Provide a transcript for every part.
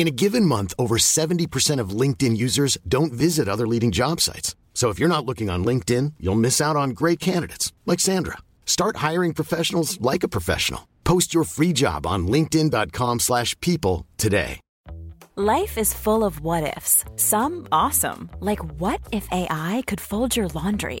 In a given month, over 70% of LinkedIn users don't visit other leading job sites. So if you're not looking on LinkedIn, you'll miss out on great candidates like Sandra. Start hiring professionals like a professional. Post your free job on linkedin.com/people today. Life is full of what ifs. Some awesome, like what if AI could fold your laundry?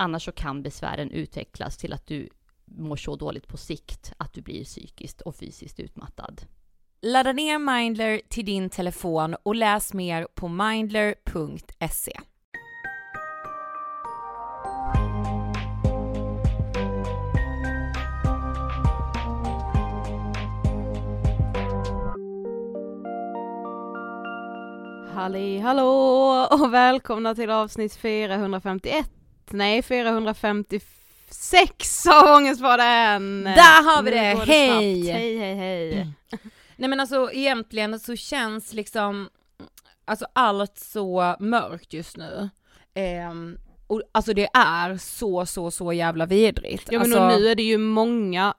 Annars så kan besvären utvecklas till att du mår så dåligt på sikt att du blir psykiskt och fysiskt utmattad. Ladda ner Mindler till din telefon och läs mer på mindler.se. Halli hallå och välkomna till avsnitt 451, nej 456 av Ångestpodden! Där har vi Nu det, hej! snabbt. Hej hej hej! Nej men alltså egentligen så känns liksom, alltså allt så mörkt just nu. Ehm, och alltså det är så så så jävla vidrigt. Ja men alltså, nu är det ju många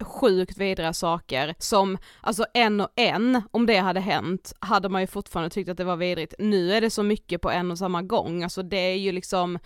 sjukt vidriga saker som, alltså en och en, om det hade hänt, hade man ju fortfarande tyckt att det var vidrigt. Nu är det så mycket på en och samma gång, alltså det är ju liksom,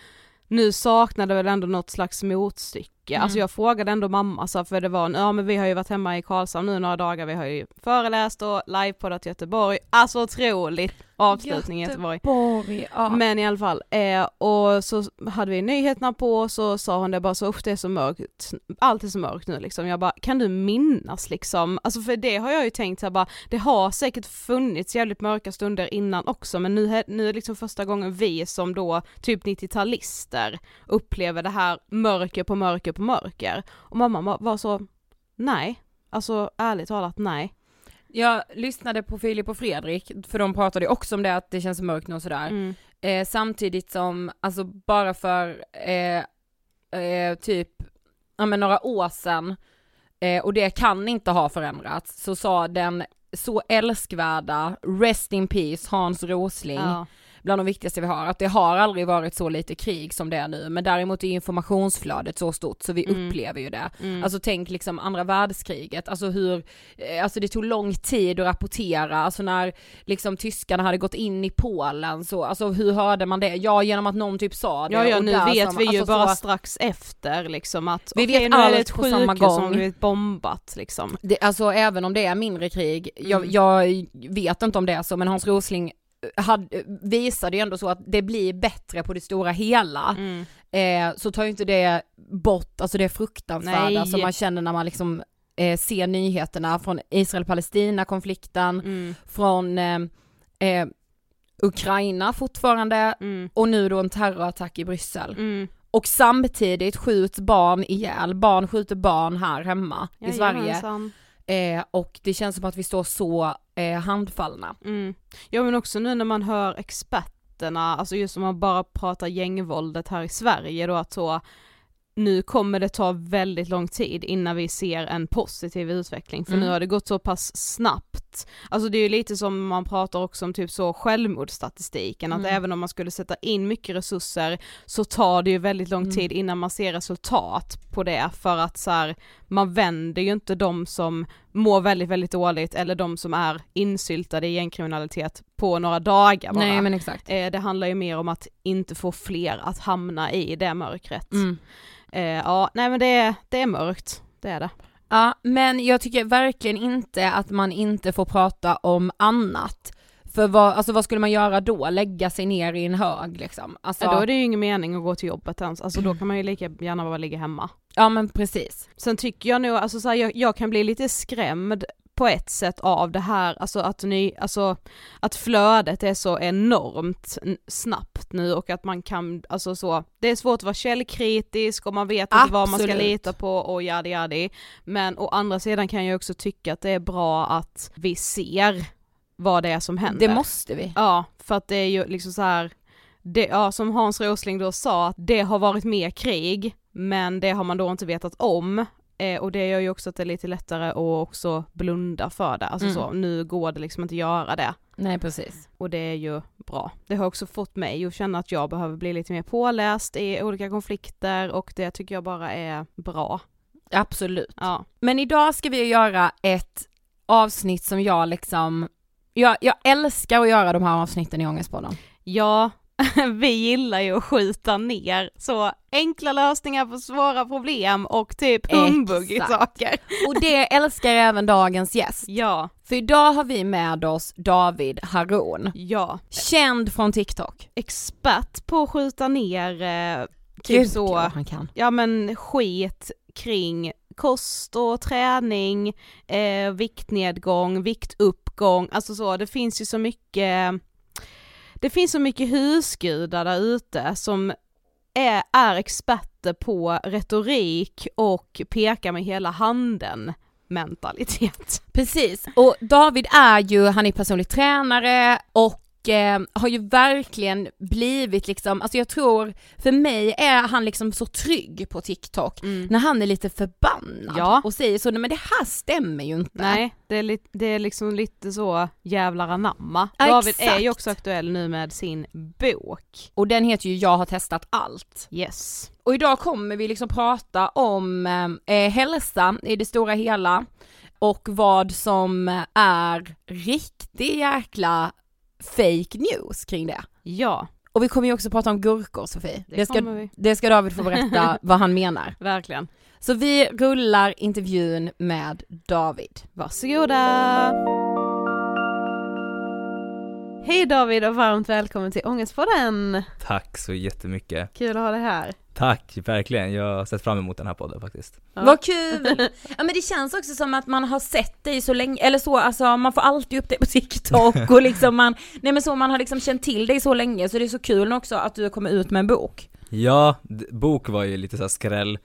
nu saknar det väl ändå något slags motstycke. Mm. Alltså jag frågade ändå mamma så för det var, ja men vi har ju varit hemma i Karlshamn nu några dagar, vi har ju föreläst och livepoddat i Göteborg, alltså otroligt avslutning i Göteborg. Göteborg, ja. Men i alla fall, eh, och så hade vi nyheterna på så sa hon det bara så, usch det är så mörkt, allt är så mörkt nu liksom. Jag bara, kan du minnas liksom? Alltså för det har jag ju tänkt så här, bara, det har säkert funnits jävligt mörka stunder innan också men nu, nu är det liksom första gången vi som då typ 90-talister upplever det här mörker på mörker på mörker. Och mamma var- så, nej, alltså ärligt talat nej. Jag lyssnade på Filip och Fredrik, för de pratade också om det att det känns mörkt nu och sådär. Mm. Eh, samtidigt som, alltså bara för eh, eh, typ, ja men några år sedan, eh, och det kan inte ha förändrats, så sa den så älskvärda, rest in peace, Hans Rosling, Ja. Bland de viktigaste vi har, att det har aldrig varit så lite krig som det är nu, men däremot är informationsflödet så stort så vi Mm. upplever ju det. Mm. Alltså tänk liksom andra världskriget, alltså hur, eh, alltså det tog lång tid att rapportera, alltså när liksom tyskarna hade gått in i Polen så, alltså hur hörde man det? Ja genom att någon typ sa det. Ja ja nu vet som- vi ju alltså bara så, strax efter liksom att Vi okej, vet nu är det ett sjukhus som blivit bombat liksom. det, alltså även om det är mindre krig, jag, Mm. jag vet inte om det är så men Hans Rosling hade, visade ju ändå så att det blir bättre på det stora hela. Mm. eh, så tar ju inte det bort, alltså det fruktansvärda Nej. som man känner när man liksom eh, ser nyheterna från Israel-Palestina konflikten, Mm. från eh, eh, Ukraina fortfarande Mm. och nu då en terrorattack i Bryssel. Mm. Och samtidigt skjuts barn ihjäl, barn skjuter barn här hemma i Sverige. Jajamensan. Eh, och det känns som att vi står så eh, handfallna. Mm. Ja men också nu när man hör experterna, alltså just om man bara pratar gängvåldet här i Sverige då att så nu kommer det ta väldigt lång tid innan vi ser en positiv utveckling för Mm. nu har det gått så pass snabbt. Alltså det är ju lite som man pratar också om typ så självmordsstatistiken att Mm. även om man skulle sätta in mycket resurser så tar det ju väldigt lång Mm. tid innan man ser resultat på det för att så här, man vänder ju inte de som mår väldigt väldigt dåligt eller de som är insyltade i gängkriminalitet på några dagar bara. Nej men exakt. Eh, det handlar ju mer om att inte få fler att hamna i det mörkret. Mm. Eh, ja, nej men det är, det är mörkt, det är det. Ja, men jag tycker verkligen inte att man inte får prata om annat. För vad, alltså vad skulle man göra då? Lägga sig ner i en hög liksom? Alltså, Ja, då är det ju ingen mening att gå till jobbet ens, alltså då kan man ju lika gärna bara ligga hemma. ja men precis. Sen tycker jag nog, alltså så här, jag, jag kan bli lite skrämd på ett sätt av det här, alltså att ny, alltså att flödet är så enormt snabbt nu och att man kan, alltså så, det är svårt att vara källkritisk och man vet inte vad man ska lita på och jadi jadi. Men å andra sidan kan jag också tycka att det är bra att vi ser vad det är som händer. Det måste vi. Ja, för att det är ju liksom så här, det, ja som Hans Rosling då sa, att det har varit mer krig, men det har man då inte vetat om. Eh, och det gör ju också att det är lite lättare att också blunda för det, alltså Mm. så, nu går det liksom inte att göra det. Nej precis. Och det är ju bra. Det har också fått mig att känna att jag behöver bli lite mer påläst i olika konflikter och det tycker jag bara är bra. Absolut. Ja. Men idag ska vi göra ett avsnitt som jag liksom, jag, jag älskar att göra de här avsnitten i Ångestpodden. Ja, vi gillar ju att skjuta ner så enkla lösningar på svåra problem och typ humbug saker. Och det älskar även dagens gäst. Ja. För idag har vi med oss David Haron. Ja. Känd från TikTok. Expert på att skjuta ner eh, typ Gud, så, han kan. ja men skit kring kost och träning, eh, viktnedgång, viktuppgång, alltså så, det finns ju så mycket, det finns så mycket husgudar där ute som är, är experter på retorik och pekar med hela handen mentalitet. Precis, och David är ju, han är personlig tränare och eh, har ju verkligen blivit liksom, alltså jag tror, för mig är han liksom så trygg på TikTok när han är lite förbannad Ja. och säger så, nej men det här stämmer ju inte. Nej, det är, li- det är liksom lite så jävlar anamma. Ja, David är ju exakt. också aktuell nu med sin bok. Och den heter ju Jag har testat allt. Yes. Och idag kommer vi liksom prata om eh, hälsa i det stora hela och vad som är riktig jäkla fake news kring det. Ja, Och vi kommer ju också prata om gurkor Sofie. Det Det, ska, vi. det ska David få berätta vad han menar. verkligen. Så vi rullar intervjun med David. Varsågoda! Hej David och varmt välkommen till Ångestpodden! Tack så jättemycket. Kul att ha dig här. Tack, verkligen. Jag har sett fram emot den här podden faktiskt. Ja. Vad kul! Ja men det känns också som att man har sett dig så länge, eller så, alltså man får alltid upp dig på TikTok och liksom man, nej men så man har liksom känt till dig så länge så det är så kul också att du kommer ut med en bok. Ja, bok var ju lite så här skräll.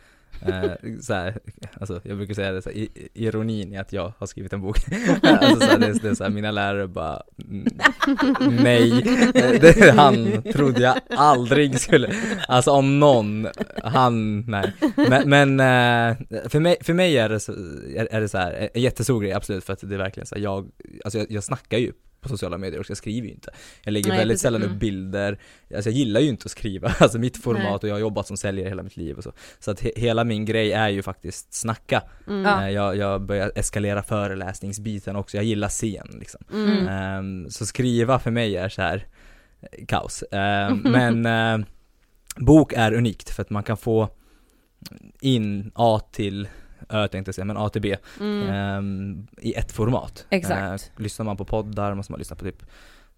Eh, så här, alltså jag brukar säga det så här, i- ironin i att jag har skrivit en bok. alltså så här, det, är, det är så här, mina lärare bara mm, nej, eh, det, han trodde jag aldrig skulle, alltså om någon, han, nej. Men, men eh, för, mig, för mig är det så, är, är det så här, en jättestor grej absolut för att det är verkligen så här, jag, alltså jag, jag snackar ju på sociala medier och jag skriver ju inte. Jag lägger Nej, väldigt precis. sällan upp Mm. bilder, alltså jag gillar ju inte att skriva, alltså mitt format och jag har jobbat som säljare hela mitt liv och så. Så att he- hela min grej är ju faktiskt snacka. Mm. Eh, Jag, jag börjar eskalera föreläsningsbiten också, jag gillar scen liksom. Mm. Ehm, så skriva för mig är så här eh, kaos. Ehm, men eh, bok är unikt för att man kan få in A till Ö tänkte jag säga, men A till B Mm. ehm, i ett format. Exakt. Eh, lyssnar man på poddar måste man lyssna på typ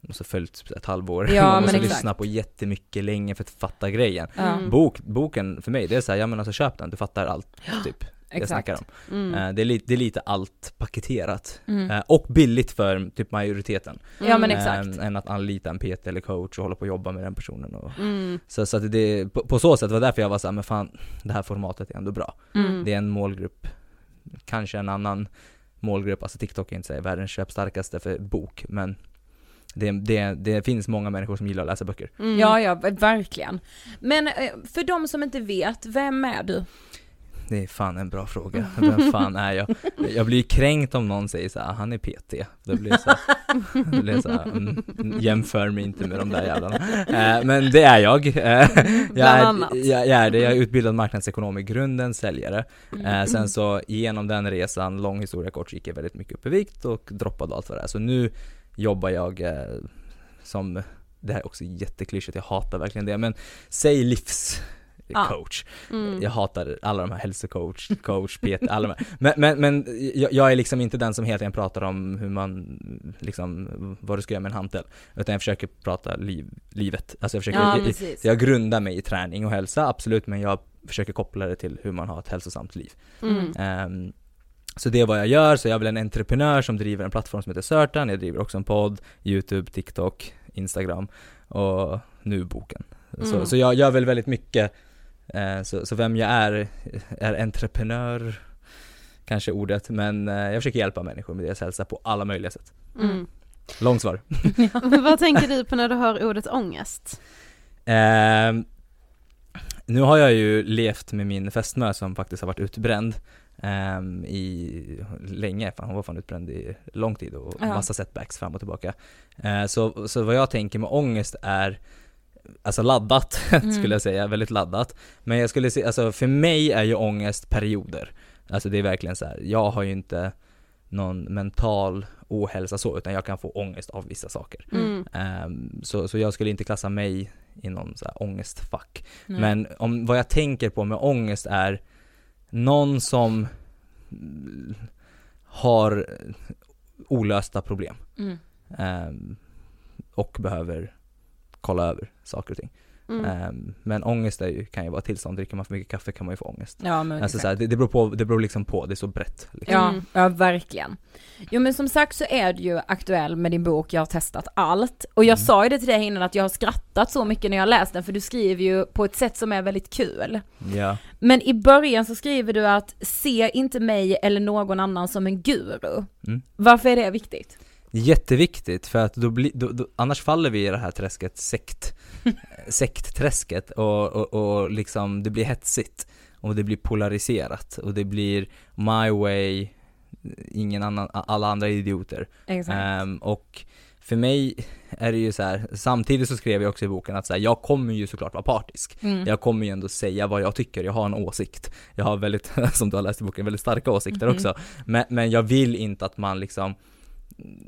måste följt ett halvår. Ja, man men måste exakt. lyssna på jättemycket länge för att fatta grejen. Mm. Bok, boken för mig, det är såhär, ja men alltså köp den, du fattar allt typ. Jag snackar om. Mm. Eh, det, är lite, det är lite allt paketerat. Mm. Eh, och billigt för typ majoriteten. Ja men Eh, exakt. än att anlita en PT eller coach och hålla på och jobba med den personen. Och, Mm. så så att det, på, på så sätt var det därför jag var såhär, men fan, det här formatet är ändå bra. Mm. Det är en målgrupp, kanske en annan målgrupp, alltså TikTok är inte så här världens köpstarkaste för bok, men det, det, det finns många människor som gillar att läsa böcker. Mm. Ja ja, verkligen. Men för de som inte vet, vem är du? Det är fan en bra fråga. Vem fan är jag? Jag blir kränkt om någon säger så här, han är PT. Då blir jag så här, då blir jag så här mm, jämför mig inte med de där jävlarna. Eh, men det är jag. Eh, jag, är jag, jag är det. Jag är utbildad marknadsekonom i grunden, säljare. Mm. Eh, sen så genom den resan, lång historia kort, gick jag väldigt mycket upp i vikt och droppade allt vad det är. Så nu jobbar jag eh, som, det här är också jätteklyschigt, jag hatar verkligen det, men säg livs Ja. coach. Mm. Jag hatar alla de här hälsocoach, coach, PT, alla de här. Men, men, men jag, jag är liksom inte den som hela tiden pratar om hur man, liksom, vad du ska göra med en hantel. Utan jag försöker prata liv, livet. Alltså jag försöker, Ja jag, jag grundar mig i träning och hälsa, absolut, men jag försöker koppla det till hur man har ett hälsosamt liv. Mm. Ehm, så det är vad jag gör, så jag är väl en entreprenör som driver en plattform som heter Certan, jag driver också en podd, YouTube, TikTok, Instagram och nu boken. Så, Mm. så jag gör väl väldigt mycket, så, så vem jag är, är entreprenör, kanske ordet, men eh, jag försöker hjälpa människor med deras hälsa på alla möjliga sätt. Mm. Långt svar. Vad tänker du på när du hör ordet ångest? Ehm, nu har jag ju levt med min fästmö som faktiskt har varit utbränd ehm, i länge, fan, hon var fan utbränd i lång tid och Ja. massa setbacks fram och tillbaka. Eh, så, så vad jag tänker med ångest är Alltså laddat skulle jag säga, väldigt laddat. Men jag skulle säga, alltså för mig är ju ångest perioder. Alltså det är verkligen så här. jag har ju inte någon mental ohälsa så, utan jag kan få ångest av vissa saker. Mm. Ehm, så, så jag skulle inte klassa mig i någon så här ångestfack. Nej. Men om, vad jag tänker på med ångest är någon som mm, har olösta problem Mm. ehm, och behöver kolla över saker och ting. Mm. Ehm, men ångest är ju, kan ju vara tillstånd, dricker man för mycket kaffe kan man ju få ångest. Ja men Alltså exakt. så här, det, det, beror på, det beror liksom på, det är så brett. Liksom. Ja, Mm. ja verkligen. Jo men som sagt så är du ju aktuell med din bok Jag har testat allt. Och jag Mm. sa ju det till dig innan att jag har skrattat så mycket när jag läst den för du skriver ju på ett sätt som är väldigt kul. Ja. Men i början så skriver du att se inte mig eller någon annan som en guru. Mm. Varför är det viktigt? Jätteviktigt för att då blir, då, då, annars faller vi i det här träsket, sekt, sektträsket och, och, och liksom det blir hetsigt och det blir polariserat och det blir my way, ingen annan, alla andra idioter. Exakt. Ehm, och för mig är det ju så här, samtidigt så skrev jag också i boken att så här, jag kommer ju såklart vara partisk. Mm. Jag kommer ju ändå säga vad jag tycker, jag har en åsikt. Jag har väldigt, som du har läst i boken, väldigt starka åsikter Mhm. också. Men, men jag vill inte att man liksom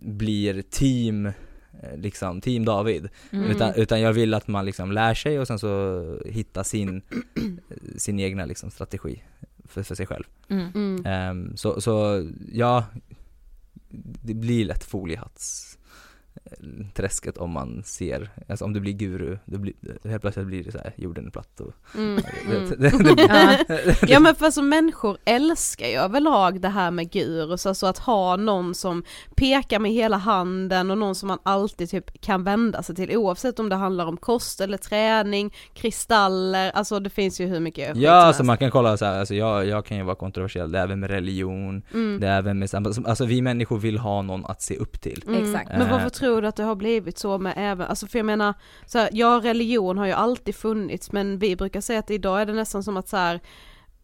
blir team, eh, liksom team David. Mm. Utan, utan jag vill att man liksom lär sig och sen så hittar sin, sin egna liksom strategi för, för sig själv. Mm. Ehm, så, så ja, det blir lätt foliehatts eh, träsket om man ser, alltså om du blir guru, då blir, helt plötsligt blir det så här, jorden är platt och Mm. det, Mm. det, det, det blir, Ja. ja men för alltså människor älskar ju överlag det här med gurus, alltså att ha någon som pekar med hela handen och någon som man alltid typ kan vända sig till oavsett om det handlar om kost eller träning, kristaller, alltså det finns ju hur mycket Ja, alltså man kan kolla så här, alltså jag, jag kan ju vara kontroversiell, det är även med religion, Mm. det är även med, alltså vi människor vill ha någon att se upp till. Mm. Exakt. Men varför Eh. Tror att det har blivit så med även, alltså för jag menar, så här, ja religion har ju alltid funnits men vi brukar säga att idag är det nästan som att så här,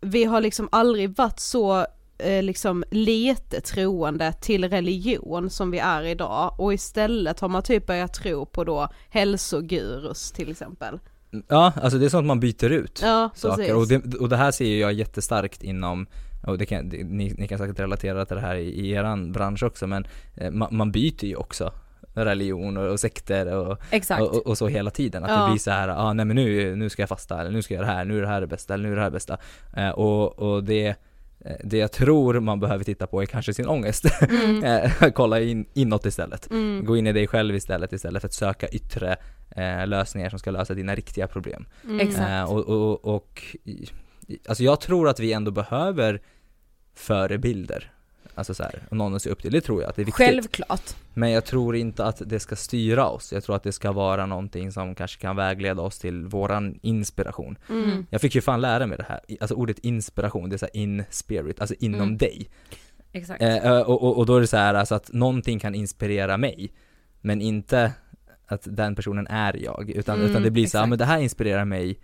vi har liksom aldrig varit så eh, liksom lite troende till religion som vi är idag. Och istället har man typ börjat tro på då hälsogurus till exempel. Ja, alltså det är sånt man byter ut Ja, saker. Och det, och det här ser jag jättestarkt inom och det kan, ni, ni kan säkert relatera till det här i, i eran bransch också men eh, man, man byter ju också religion och, och sekter och, och, och, så hela tiden. Att Ja. det blir så här, ah, nej men nu, nu ska jag fasta, eller nu ska jag göra det här, nu är det här det bästa, eller nu är det här det bästa. Eh, och, och det, eh, det jag tror man behöver titta på är kanske sin ångest. Mm. Eh, Kolla in, inåt istället. Mm. Gå in i dig själv istället, istället för att söka yttre eh, lösningar som ska lösa dina riktiga problem. Mm. Eh, och, och, och alltså jag tror att vi ändå behöver förebilder. Alltså så här, och någon att se upp till, det tror jag att det är viktigt. Självklart. Men jag tror inte att det ska styra oss. Jag tror att det ska vara någonting som kanske kan vägleda oss till våran inspiration. Mm. Jag fick ju fan lära mig det här, alltså ordet inspiration, det är så här in spirit, alltså inom Mm. dig. Exakt. Eh, och, och, och då är det så här alltså att någonting kan inspirera mig, men inte att den personen är jag, utan, Mm, utan det blir så här, exakt. men det här inspirerar mig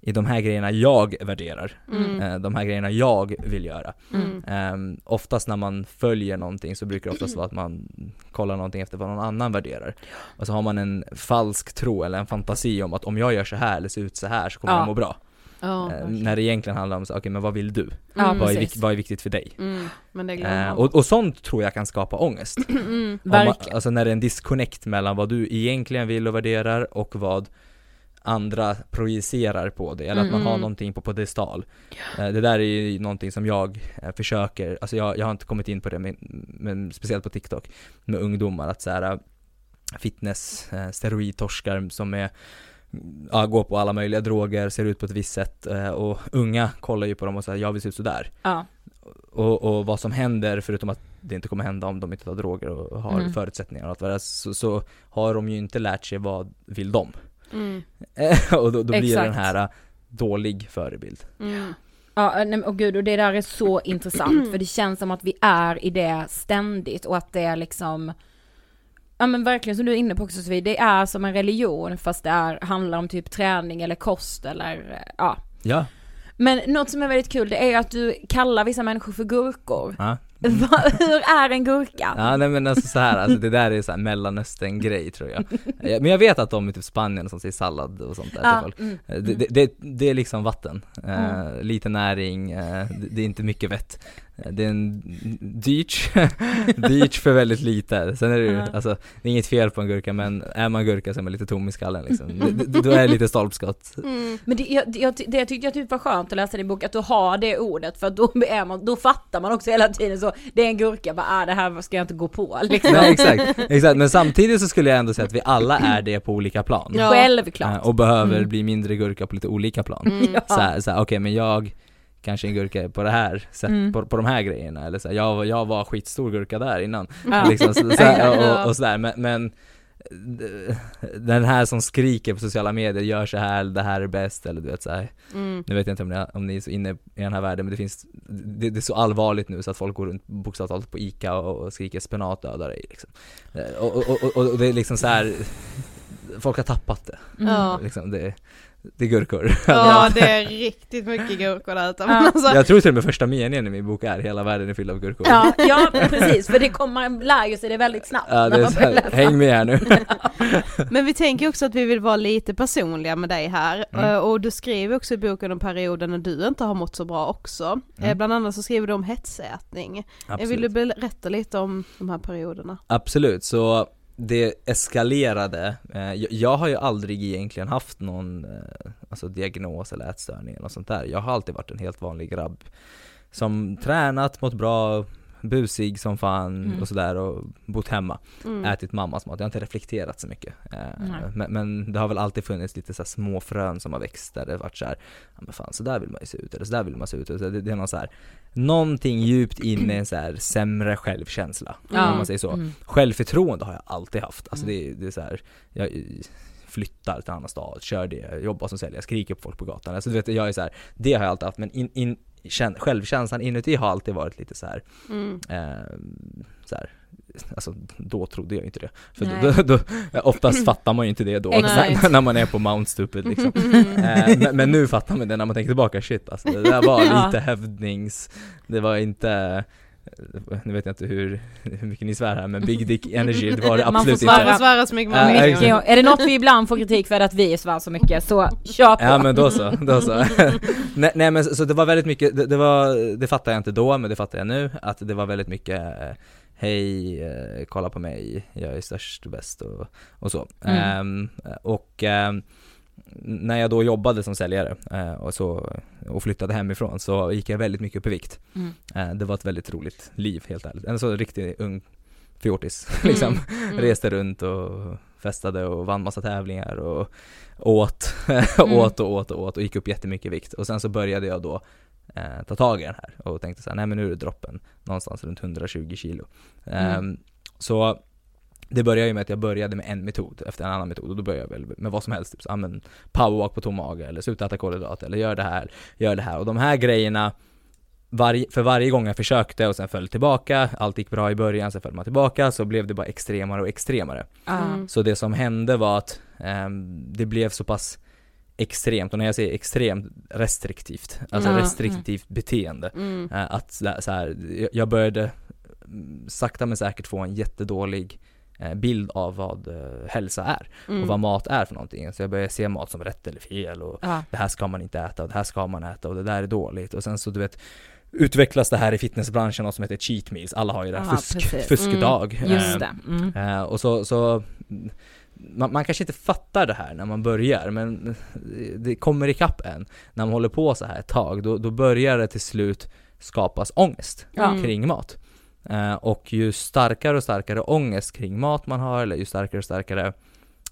i de här grejerna jag värderar, Mm. eh, de här grejerna jag vill göra. Mm. Um, oftast när man följer någonting så brukar det oftast vara att man kollar någonting efter vad någon annan värderar. Och så har man en falsk tro eller en fantasi om att om jag gör så här eller ser ut så här så kommer Ja. jag må bra. Ja, Eh, när det egentligen handlar om så, okej men vad vill du? Ja. Vad, är vad är viktigt för dig? Mm. Eh, och, och sånt tror jag kan skapa ångest. Mm. Man, alltså när det är en disconnect mellan vad du egentligen vill och värderar och vad andra projicerar på det, eller att man har någonting på pedestal. Eh, Det där är ju någonting som jag eh, försöker, alltså jag, jag har inte kommit in på det, men, men speciellt på TikTok, med ungdomar, att så här eh, fitness, eh, steroidtorskar som är Ja, går på alla möjliga droger, ser ut på ett visst sätt och unga kollar ju på dem och säger jag vill se ut sådär. Ja. Och, och vad som händer, förutom att det inte kommer hända om de inte tar droger och har Mm. förutsättningar och allt vad det är, så, så har de ju inte lärt sig vad vill de. Mm. och då, då blir Exakt. den här äh, dålig förebild. Mm. Ja, nej, men- och gud, och det där är så intressant, för det känns som att vi är i det ständigt och att det är liksom, ja men verkligen som du är inne på också Sofie, det är som en religion fast det är, handlar om typ träning eller kost eller, eh, ja. Ja. Men något som är väldigt kul det är ju att du kallar vissa människor för gurkor. Ja, hur är en gurka? ja nej men alltså så här, alltså det där är så här mellanöstern-grej tror jag. Ja, Men jag vet att de i typ Spanien som säger sallad och sånt där Ja, fall. mm. Det, det, det, det är liksom vatten, eh, Mm. lite näring, eh, det, det är inte mycket vett. Det är en dyrt, dyrt för väldigt lite. Sen är det ju, alltså, det är inget fel på en gurka men är man gurka så är man lite tom i skallen liksom. Då är det lite stolpskott. Men det jag, jag, det jag tyckte jag typ var skönt att läsa din bok, att du har det ordet för då, är man, då fattar man också hela tiden så, det är en gurka, bara ah, det här ska jag inte gå på liksom. Nej exakt, exakt, men samtidigt så skulle jag ändå säga att vi alla är det på olika plan. Ja. Självklart. Eh, Och behöver Mm. bli mindre gurka på lite olika plan. Mm. Så här, så här, okej men jag kanske en gurka på det här sätt, Mm. på, på de här grejerna, eller så här, jag, jag var skitstor gurka där innan. Ja. Liksom, så, så här, och, och sådär, men, men den här som skriker på sociala medier, gör så här, det här är bäst, eller du vet så här. Mm. Nu vet jag inte om ni, om ni är så inne i den här världen, men det finns, det, det är så allvarligt nu så att folk går runt bokstavligt talat på ICA och, och skriker spenat dödar dig liksom. Eh, Och, och, och, och, det är liksom så här. folk har tappat det. Mm. Liksom, det, det är gurkor. ja, det är riktigt mycket gurkor där ute. Ja. alltså, Jag tror till och med första meningen i min bok är 'Hela världen är fylld av gurkor' Ja, ja precis, för det kommer, man lär ju sig det väldigt snabbt. Ja, det är så här, häng med här nu. Men vi tänker också att vi vill vara lite personliga med dig här. Mm. Eh, Och du skriver också i boken om perioden när du inte har mått så bra också. Eh, Mm. Bland annat så skriver du om hetsätning. Eh, Vill du berätta lite om de här perioderna? Absolut, så det eskalerade. Eh, jag, har ju aldrig egentligen haft någon eh, alltså diagnos eller ätstörning eller något sånt där. Jag har alltid varit en helt vanlig grabb som tränat, mått bra, busig som fan Mm. och sådär och bott hemma. Mm. Ätit mammas mat. Jag har inte reflekterat så mycket. Eh, men, men det har väl alltid funnits lite så små frön som har växt där det varit så här, ja men fan så där vill man ju se ut eller så där vill man se ut. Det, det är någon så här, någonting djupt inne en så här sämre självkänsla. Ja. Om man säger så. Mm. Självförtroende har jag alltid haft. Alltså Mm. det, det är så här, jag flyttar till en annan stad, kör det, jobbar som säljare, skriker på folk på gatan. Alltså du vet, jag är så här, det har jag alltid haft men in, in, självkänslan inuti har alltid varit lite så här, Mm. eh, så här, Alltså då trodde jag inte det. För då, då, då, oftast fattar man ju inte det då, när, när man är på Mount Stupid liksom. eh, men, men nu fattar man det när man tänker tillbaka, shit alltså, det där var lite hävdnings, det var inte nu vet jag inte hur, hur mycket ni svär här men Big Dick Energy, det var det Man får absolut svära. Man inte får svära så mycket man vill. Ja, är det något vi ibland får kritik för att vi svär så mycket, så kör på! Ja men då så, då så. nej, nej men så, så det var väldigt mycket, det, det var, det fattar jag inte då men det fattar jag nu, att det var väldigt mycket eh, Hej, eh, kolla på mig, jag är störst och bäst och, och så. Mm. Ehm, och ehm, när jag då jobbade som säljare eh, och, så, och flyttade hemifrån så gick jag väldigt mycket upp i vikt. Mm. Eh, det var ett väldigt roligt liv helt ärligt. En så riktig ung fjortis liksom. Mm. Reste runt och festade och vann massa tävlingar och åt, Mm. åt och åt och åt och gick upp jättemycket i vikt. Och sen så började jag då eh, ta tag i den här och tänkte så här, nej men nu är det droppen någonstans runt 120 kilo. Mm. Ehm, så det började ju med att jag började med en metod efter en annan metod och då började jag väl med vad som helst, typ så, ja, men powerwalk på tom mage eller sluta äta kolhydrater eller gör det här, gör det här och de här grejerna varje, för varje gång jag försökte och sen föll tillbaka, allt gick bra i början, sen föll man tillbaka, så blev det bara extremare och extremare. Ja. Mm. Så det som hände var att ehm, det blev så pass extremt, och när jag säger extremt restriktivt, alltså Ja, restriktivt beteende, Mm. eh, att så här, jag- började mm, sakta men säkert få en jättedålig eh, bild av vad eh, hälsa är Mm. och vad mat är för någonting. Så jag började se mat som rätt eller fel och Ja. det här ska man inte äta och det här ska man äta och det där är dåligt och sen så du vet utvecklas det här i fitnessbranschen något som heter cheat meals, alla har ju det här fusk, precis. fuskdag. Just Eh, det. Mm. Eh, och så, så man, man kanske inte fattar det här när man börjar, men det kommer ikapp en. När man håller på så här ett tag, då, då börjar det till slut skapas ångest Ja. kring mat. Eh, och ju starkare och starkare ångest kring mat man har, eller ju starkare och starkare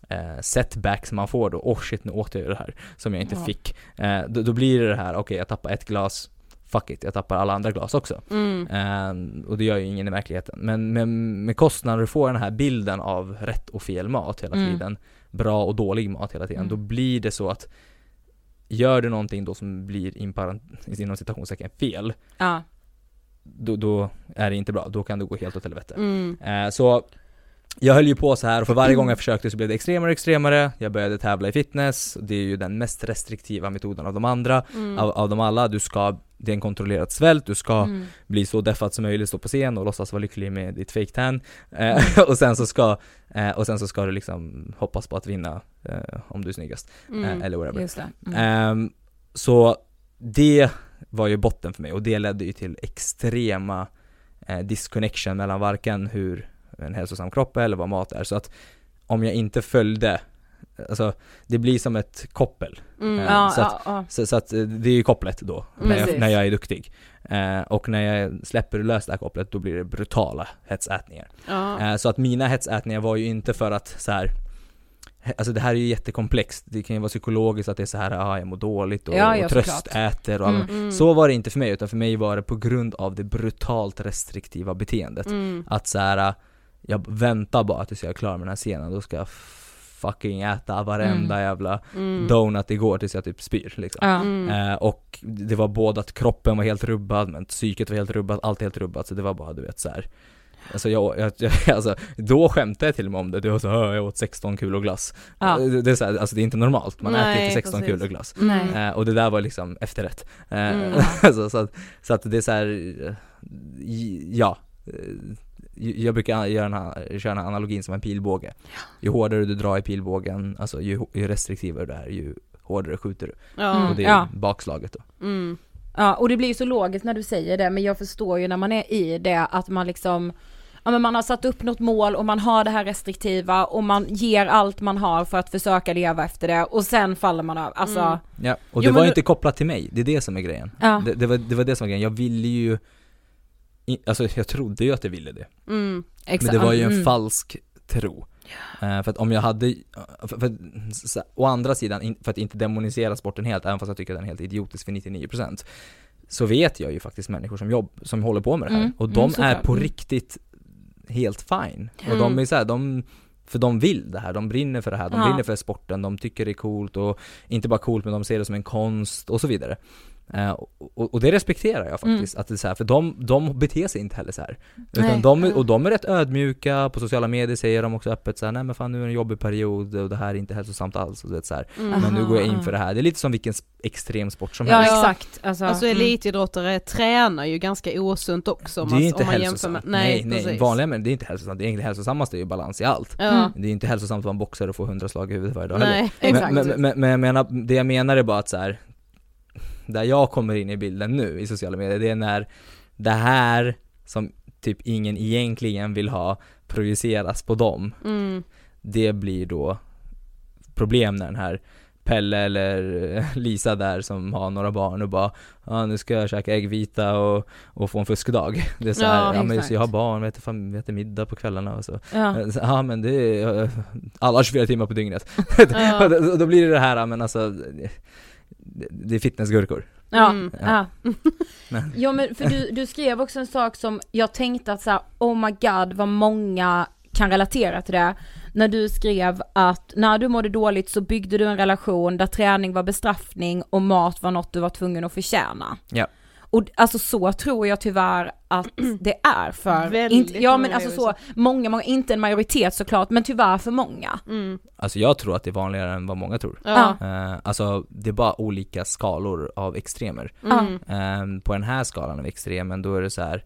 eh, setbacks man får då, oh shit nu åt jag ju det här som jag inte Ja. fick. Eh, då, då blir det det här, okej jag tappar ett glas, fuck it, jag tappar alla andra glas också. Mm. Eh, och det gör ju ingen i verkligheten. Men med, med kostnader du får den här bilden av rätt och fel mat hela Mm. tiden, bra och dålig mat hela tiden, Mm. då blir det så att Gör du någonting då som blir inom citationstecken fel, Ja. Då, då är det inte bra, då kan det gå helt åt helvete. Mm. Eh, så jag höll ju på så här och för varje gång jag försökte så blev det extremare och extremare. Jag började tävla i fitness, det är ju den mest restriktiva metoden av de andra, Mm. av, av dem alla. Du ska, det är en kontrollerad svält, du ska Mm. bli så deffad som möjligt, stå på scen och låtsas vara lycklig med ditt fake tan. Eh, och sen så ska, eh, och sen så ska du liksom hoppas på att vinna eh, om du är snyggast, Mm. eh, eller whatever. Just det. Mm. Ehm, så det, var ju botten för mig och det ledde ju till extrema eh, disconnection mellan varken hur en hälsosam kropp är eller vad mat är. Så att om jag inte följde, alltså det blir som ett koppel. Mm. Eh, Ja, så, att, ja, så, så att eh, det är ju kopplet då, när jag, när jag är duktig. Eh, och när jag släpper lös det här kopplet, då blir det brutala hetsätningar. Ja. Eh, så att mina hetsätningar var ju inte för att så här. Alltså det här är ju jättekomplext, det kan ju vara psykologiskt att det är så här, ah, jag mår dåligt och, Ja, ja, och tröstäter och Mm. Mm. Så var det inte för mig, utan för mig var det på grund av det brutalt restriktiva beteendet. Mm. Att så här, jag väntar bara tills jag är klar med den här scenen, då ska jag fucking äta varenda Mm. jävla Mm. donut igår tills jag typ spyr liksom. Ja. Mm. Eh, och det var både att kroppen var helt rubbad, men psyket var helt rubbat, allt helt rubbat, så det var bara du vet så här. Alltså jag, jag, jag alltså, då skämtade jag till och med om det, det var så här, jag åt 16 kulor glass. Ja. Det, det är så här, alltså det är inte normalt, man äter Nej, inte 16 precis. kulor glass. Eh, och det där var liksom efterrätt. Eh, Mm. så, så, att, så att det är så här, eh, ja. Eh, Jag brukar göra den här, köra den här analogin som en pilbåge. Ju hårdare du drar i pilbågen, alltså ju, ju restriktivare du är, ju hårdare skjuter du. Ja. Och det är Ja. bakslaget då. Mm. Ja, och det blir ju så logiskt när du säger det, men jag förstår ju när man är i det att man liksom Ja men man har satt upp något mål och man har det här restriktiva och man ger allt man har för att försöka leva efter det och sen faller man av, alltså Mm. Ja, och Jo, det men var du- inte kopplat till mig, det är det som är grejen. Ja. Det, det, var, det var det som var grejen, jag ville ju Alltså jag trodde ju att jag ville det, Mm. exakt. men det var ju en Mm. falsk tro. Eh, för att om jag hade, för, för, så, å andra sidan, in, för att inte demonisera sporten helt, även fast jag tycker att den är helt idiotisk för 99% Så vet jag ju faktiskt människor som jobb, som håller på med det här, Mm, och mm, de är såklart. på Mm. riktigt helt fine. Och Mm. de är så här, de för de vill det här, de brinner för det här, de Ja. brinner för sporten, de tycker det är coolt och inte bara coolt men de ser det som en konst och så vidare. Eh, och, och, det respekterar jag faktiskt, att det är så här, för de, de beter sig inte heller så här. Utan Nej. de, är- och de är rätt ödmjuka, på sociala medier säger de också öppet så här, nej men fan nu är det en jobbig period och det här är inte hälsosamt alls och det är så här. Mm. Men nu går jag in för det här. Det är lite som vilken s- extremsport som Ja helst. exakt, alltså, Alltså mm. elitidrottare tränar ju ganska osunt också om Det är man, inte om man hälsosamt. med, nej, nej, nej, vanliga män, det är inte hälsosamt. Det egentligen hälsosammaste är ju balans i allt. Ja. Mm. Det är inte hälsosamt att vara boxare och få hundra slag i huvudet varje dag heller. Nej, Exakt. Men, men, men, men jag menar, det jag menar är bara att så här. Där jag kommer in i bilden nu i sociala medier, det är när det här som typ ingen egentligen vill ha projiceras på dem. Mm. Det blir då problem när den här Pelle eller Lisa där som har några barn och bara Ja nu ska jag käka äggvita och, och få en fuskdag Det är så här, Ja, ja, men exakt. jag har barn, vi äter, vi äter middag på kvällarna och så Ja. Ja men det är, eh, alla har 24 timmar på dygnet Ja. och då blir det det här, men alltså det, är fitnessgurkor Ja, Mm. ja. Men- ja men för du, du skrev också en sak som jag tänkte att så här, oh my god vad många kan relatera till det. När du skrev att när du mådde dåligt så byggde du en relation där träning var bestraffning och mat var något du var tvungen att förtjäna. Ja. Och alltså så tror jag tyvärr att det är för, Väldigt inte, ja men många alltså så, många, många, inte en majoritet såklart, men tyvärr för många. Mm. Alltså jag tror att det är vanligare än vad många tror Ja. Eh, Alltså det är bara olika skalor av extremer Mm. Ehm, På den här skalan av extremen då är det så här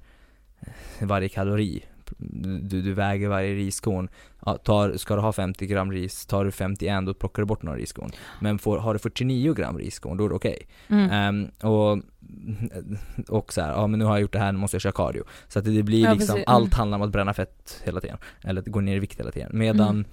eh, varje kalori du, du väger varje riskorn, ja, tar, ska du ha 50 gram ris, tar du 51 då plockar du bort några riskorn. Men får, har du 49 gram riskorn då är det okej. Mm. Ehm, och, och så här, ja men nu har jag gjort det här, nu måste jag köra cardio. Så att det blir Ja, liksom, precis. Mm. allt handlar om att bränna fett hela tiden. Eller att gå ner i vikt hela tiden. Medan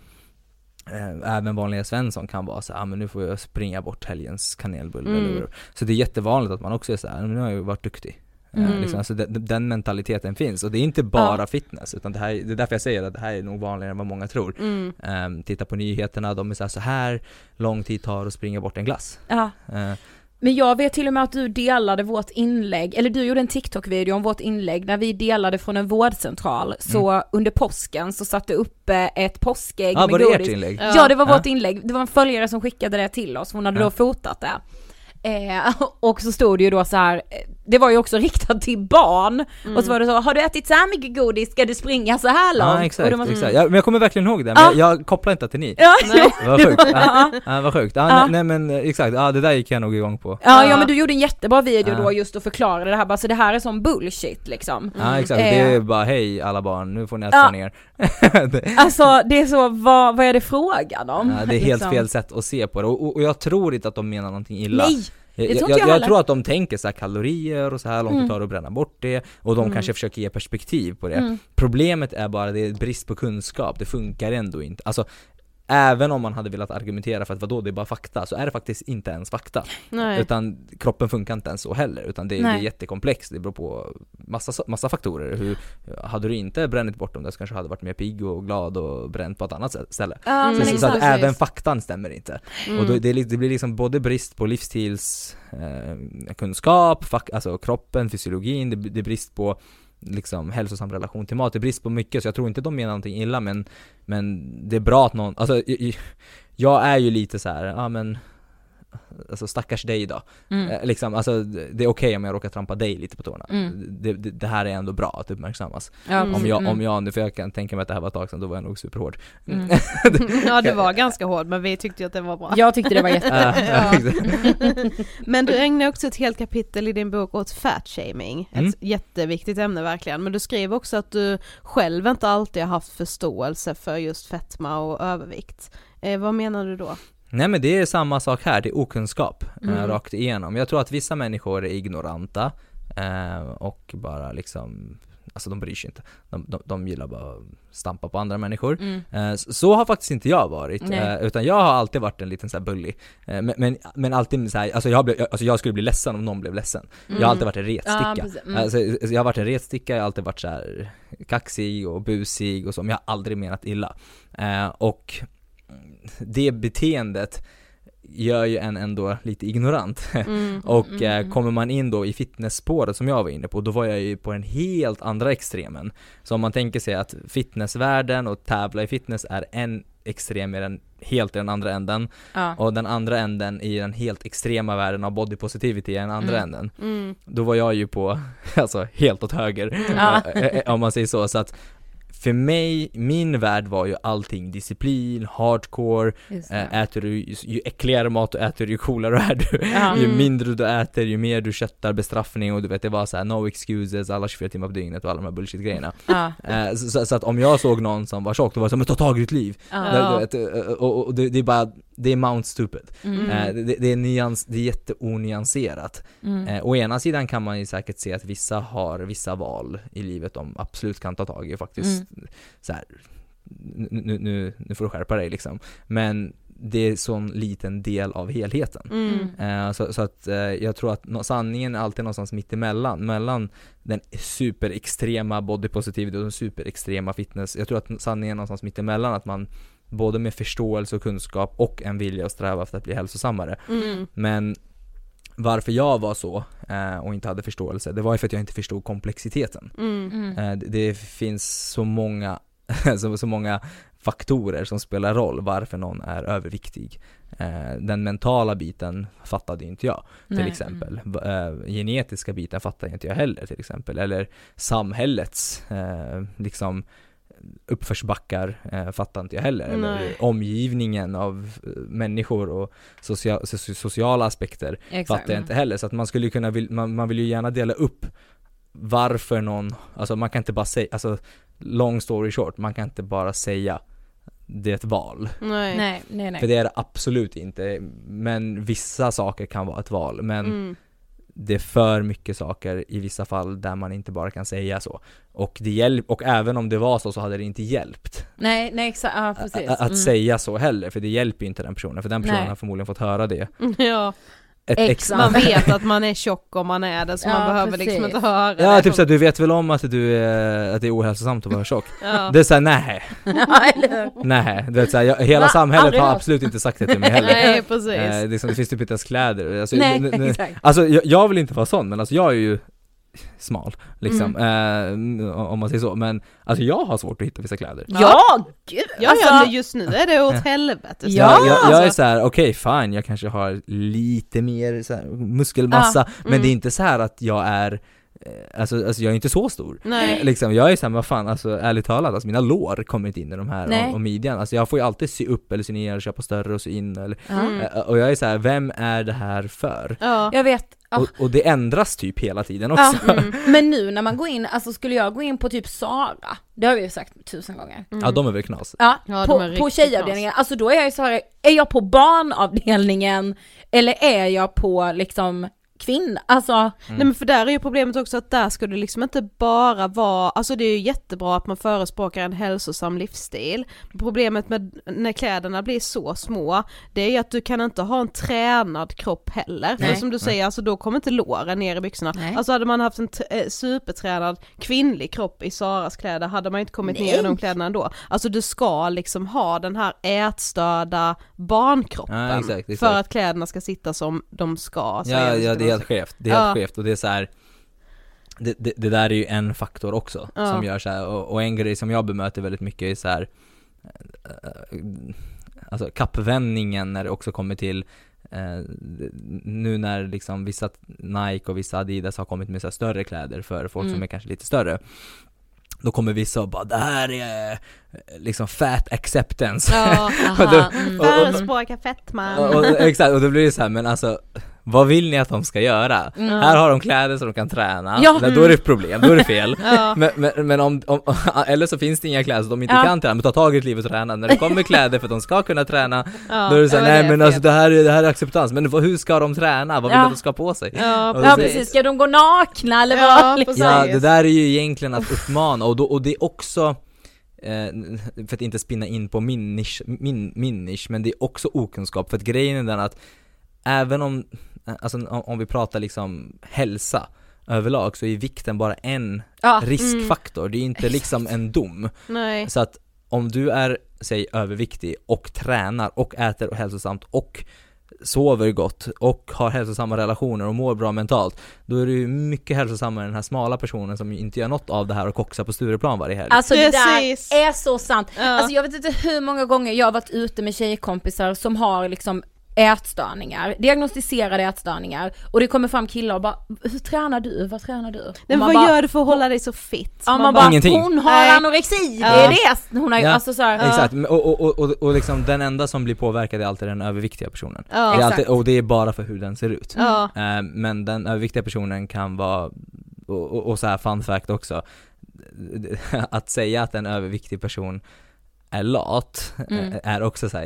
eh, även vanliga Svensson kan vara så ah, men nu får jag springa bort helgens kanelbulle Mm. Så det är jättevanligt att man också är så här, nu har jag varit duktig. Eh, Mm. Liksom, alltså den, den mentaliteten finns, och det är inte bara fitness, utan det, här, det är därför jag säger att det här är nog vanligare än vad många tror. Mm. Ehm, titta på nyheterna, de är så här, så här lång tid tar att springa bort en glass. Ja. Eh, Men jag vet till och med att du delade vårt inlägg, eller du gjorde en TikTok-video om vårt inlägg när vi delade från en vårdcentral. Så under påsken så satte upp eh, ett påskägg Ja, med var det ert godis. inlägg? Ja. Ja det var Ja. vårt inlägg, det var en följare som skickade det till oss, hon hade Ja. då fotat det. Eh, och så stod det ju då så här, eh, det var ju också riktat till barn, och så var det så, har du ätit så här mycket godis, ska du springa så här långt? Ja exakt, man- exakt. Ja, men jag kommer verkligen ihåg det, men Ja. jag, jag kopplar inte till ni. Ja, Vad sjukt. Ja, ja. vad sjukt. Ja. Nej, nej men eh, exakt, ja det där gick jag nog igång på. Ja, ja men du gjorde en jättebra video då just och förklarade det här bara, så det här är som bullshit liksom. Ja exakt, Eh. det är bara hej alla barn, nu får ni äta ner. det, Alltså det är så, vad, vad är det frågan om? ja, det är helt Liksom. fel sätt att se på det, och, och, och jag tror inte att de menar någonting illa. Nej! Jag, tror jag, jag jag, heller. tror att de tänker så här kalorier och så här långt Mm. det tar att bränna bort det och de Mm. kanske försöker ge perspektiv på det. Mm. Problemet är bara det är brist på kunskap, det funkar ändå inte. Alltså Även om man hade velat argumentera för att vadå, det är bara fakta, så är det faktiskt inte ens fakta. Nej. Utan kroppen funkar inte ens så heller, utan det, det är jättekomplext, det beror på massa, massa faktorer. Hur, hade du inte bränt bort dem där så kanske du hade varit mer pigg och glad och bränt på ett annat ställe. Ja, Mm. Så, så exakt. att även faktan stämmer inte. Mm. Och då, det, är li- det blir liksom både brist på livsstilskunskap, eh, kunskap, fak, alltså kroppen, fysiologin, det, det är brist på liksom hälsosam relation till mat, det är brist på mycket så jag tror inte de menar någonting illa men, men det är bra att någon, alltså jag är ju lite så här, ja men Alltså stackars dig då. Mm. Eh, liksom, alltså det är okej om jag råkar trampa dig lite på tårna. Mm. Det, det, det här är ändå bra att uppmärksammas. Ja, Mm. Om jag, mm. om jag nu, för jag kan tänka mig att det här var ett tag sedan, då var jag nog superhård. Mm. ja det var ganska hård men vi tyckte ju att det var bra. Jag tyckte det var jättebra. Ja. Men du ägnar också ett helt kapitel i din bok åt fatshaming, Mm. ett jätteviktigt ämne verkligen. Men du skriver också att du själv inte alltid har haft förståelse för just fetma och övervikt. Eh, vad menar du då? Nej men det är samma sak här, det är okunskap eh, Mm. rakt igenom. Jag tror att vissa människor är ignoranta eh, och bara liksom, alltså de bryr sig inte. De, de, de gillar bara att stampa på andra människor. Mm. Eh, så, så har faktiskt inte jag varit, utan jag har alltid varit en liten så här bully. Men, men, men alltid så här, alltså jag, blev, alltså jag skulle bli ledsen om någon blev ledsen. Jag har alltid varit en Ja, retsticka. precis. Mm. Alltså, jag har varit en retsticka, jag har alltid varit så här kaxig och busig och så, men jag har aldrig menat illa. Och det beteendet gör ju en ändå lite ignorant. Mm. och Mm. eh, kommer man in då i fitnessspåret som jag var inne på, då var jag ju på den helt andra extremen. Så om man tänker sig att fitnessvärlden och tävla i fitness är en extrem i den, helt i den andra änden Ja. och den andra änden i den helt extrema världen av body positivity i den andra Mm. änden. Mm. Då var jag ju på, alltså helt åt höger, Ja. eh, eh, om man säger så. Så att för mig, min värld var ju allting disciplin, hardcore, det. eh, äter du, ju äckligare mat du äter ju coolare är du. Ja. ju Mm. mindre du äter, ju mer du köttar bestraffning och du vet det var så här no excuses, alla 24 timmar på dygnet och alla de här bullshit grejerna. Ja. Eh, så, så, så att om jag såg någon som var tjock, då var det så men ta tag i ditt liv. Ja. Vet, eh, och, och det, det är bara, det är Mount Stupid. Mm. Eh, det, det är nyans, det är jätteonyanserat. Mm. Å ena sidan kan man ju säkert se att vissa har vissa val i livet de absolut kan ta tag i och faktiskt så här, nu, nu, nu, får du skärpa dig liksom. Men det är sån liten del av helheten. Mm. Eh, så, så att eh, jag tror att nå- sanningen är alltid någonstans mitt emellan, mellan den superextrema body positivity och den superextrema fitness. Jag tror att sanningen är någonstans mitt emellan, att man både med förståelse och kunskap och en vilja att sträva efter att bli hälsosammare. Mm. Men varför jag var så eh, och inte hade förståelse, det var ju för att jag inte förstod komplexiteten. Mm. Mm. Eh, det, det finns så många, så, så många faktorer som spelar roll varför någon är överviktig. Eh, den mentala biten fattade inte jag till Nej. exempel. V- Eh, genetiska biten fattar inte jag heller till exempel. Eller samhällets eh, liksom uppförsbackar eh, fattar inte jag heller. Eller Nej. omgivningen av eh, människor och socia- so- sociala aspekter Exakt. fattar jag inte heller. Så att man skulle kunna, vill, man, man vill ju gärna dela upp varför någon, alltså man kan inte bara säga, alltså long story short, man kan inte bara säga det är ett val. Nej. Nej, nej, nej. För det är det absolut inte, men vissa saker kan vara ett val. Men Mm. Det är för mycket saker i vissa fall där man inte bara kan säga så. Och, det hjälp, och även om det var så så hade det inte hjälpt Nej, nej exakt, ja precis. a- att Mm. säga så heller, för det hjälper ju inte den personen, för den personen Nej. har förmodligen fått höra det Ja, ett ex man vet att man är tjock om man är det så man Ja, behöver liksom precis. inte höra Ja det. typ såhär, du vet väl om att du är, att det är ohälsosamt att vara tjock? Ja. Det är såhär, nej, nej, du vet såhär, jag, hela Va? samhället Aldrig har absolut inte sagt det till mig heller Nej precis. eh, det, är som, det finns typ inte ens kläder, alltså, Nej, exakt. alltså jag, jag vill inte vara sån men alltså jag är ju smal liksom, Mm. eh, om man säger så, men alltså jag har svårt att hitta vissa kläder Ja, gud! Ja, alltså, ja, men just nu är det åt helvete. Ja, jag, jag, jag är alltså. så här: okej fine, jag kanske har lite mer så här, muskelmassa, men mm. det är inte så här att jag är Alltså, alltså jag är inte så stor. Nej. Liksom, jag är såhär, vad fan, alltså ärligt talat, alltså mina lår kommer inte in i de här Nej. och, och midjan. Alltså jag får ju alltid sy upp eller sy ner, köpa större och sy in eller, Ja. Mm. eh, och jag är så här: vem är det här för? Ja. Jag vet, ah, Och, och det ändras typ hela tiden Ja. också. Mm. men nu när man går in, alltså skulle jag gå in på typ Sara Det har vi ju sagt tusen gånger. Ja de är väl knas. Ja, Ja, på, på tjejavdelningen. Alltså då är jag ju så här, är jag på barnavdelningen eller är jag på liksom kvinna? Alltså, Mm. Nej men för där är ju problemet också att där ska det liksom inte bara vara, alltså det är ju jättebra att man förespråkar en hälsosam livsstil. Problemet med när kläderna blir så små, det är ju att du kan inte ha en tränad kropp heller. Nej. För som du säger, alltså då kommer inte låren ner i byxorna. Nej. Alltså hade man haft en eh, supertränad kvinnlig kropp i Saras kläder hade man inte kommit ner i de kläderna ändå. Alltså du ska liksom ha den här ätstörda barnkroppen Ja, exakt, exakt. för att kläderna ska sitta som de ska. Ja, ja det är helt skevt, det är helt Ja. skevt och det är så här. Det, det, det där är ju en faktor också Ja. som gör så här, och, och en grej som jag bemöter väldigt mycket är så här. eh, Alltså kappvändningen när det också kommer till eh, nu när liksom vissa Nike och vissa Adidas har kommit med så här större kläder för folk som Mm. är kanske lite större Då kommer vissa och bara det här är eh, liksom fat acceptance Ja, då- aha, mm. Förespråka fetman. exakt, och då blir det så här, men alltså vad vill ni att de ska göra? Här har de kläder så de kan träna, Ja. Nej, då är det ett problem, då är det fel. Ja. Men, men, men om, om, eller så finns det inga kläder så de inte Ja. kan träna, men ta tag i ett liv och träna. När det kommer kläder för att de ska kunna träna, Ja, då är det såhär, nej men alltså det här, är, det här är acceptans, men hur ska de träna? Vad vill Ja. du att de ska ha på sig? Ja, precis, ska de gå nakna eller Ja, vad? Liksom? Ja, det där är ju egentligen att uppmana och, då, och det är också eh, för att inte spinna in på min nisch, min, min nisch, men det är också okunskap för att grejen är den att även om, alltså om, om vi pratar liksom hälsa överlag så är vikten bara en Ja, riskfaktor, det är inte liksom en dom. Nej. Så att om du är, säg överviktig och tränar och äter hälsosamt och sover gott och har hälsosamma relationer och mår bra mentalt Då är du ju mycket hälsosammare än den här smala personen som inte gör något av det här och koxar på Stureplan varje helg Alltså det Precis. där är så sant. Ja. Alltså jag vet inte hur många gånger jag har varit ute med tjejkompisar som har liksom ätstörningar, diagnostiserade ätstörningar och det kommer fram killar och bara Hur tränar du? Vad tränar du? Men man vad bara, gör du för att hålla dig så fit? Ja man bara, Ingenting. hon har Nej. anorexi, det Ja. är det! Hon har Ja, alltså så här, Exakt, Men- och, och, och, och, och liksom den enda som blir påverkad är alltid den överviktiga personen Ja. det är alltid, Exakt. Och det är bara för hur den ser ut Ja. Eh, Men den överviktiga personen kan vara, och, och, och så här fun fact också Att säga att en överviktig person är lat Mm. eh, är också så här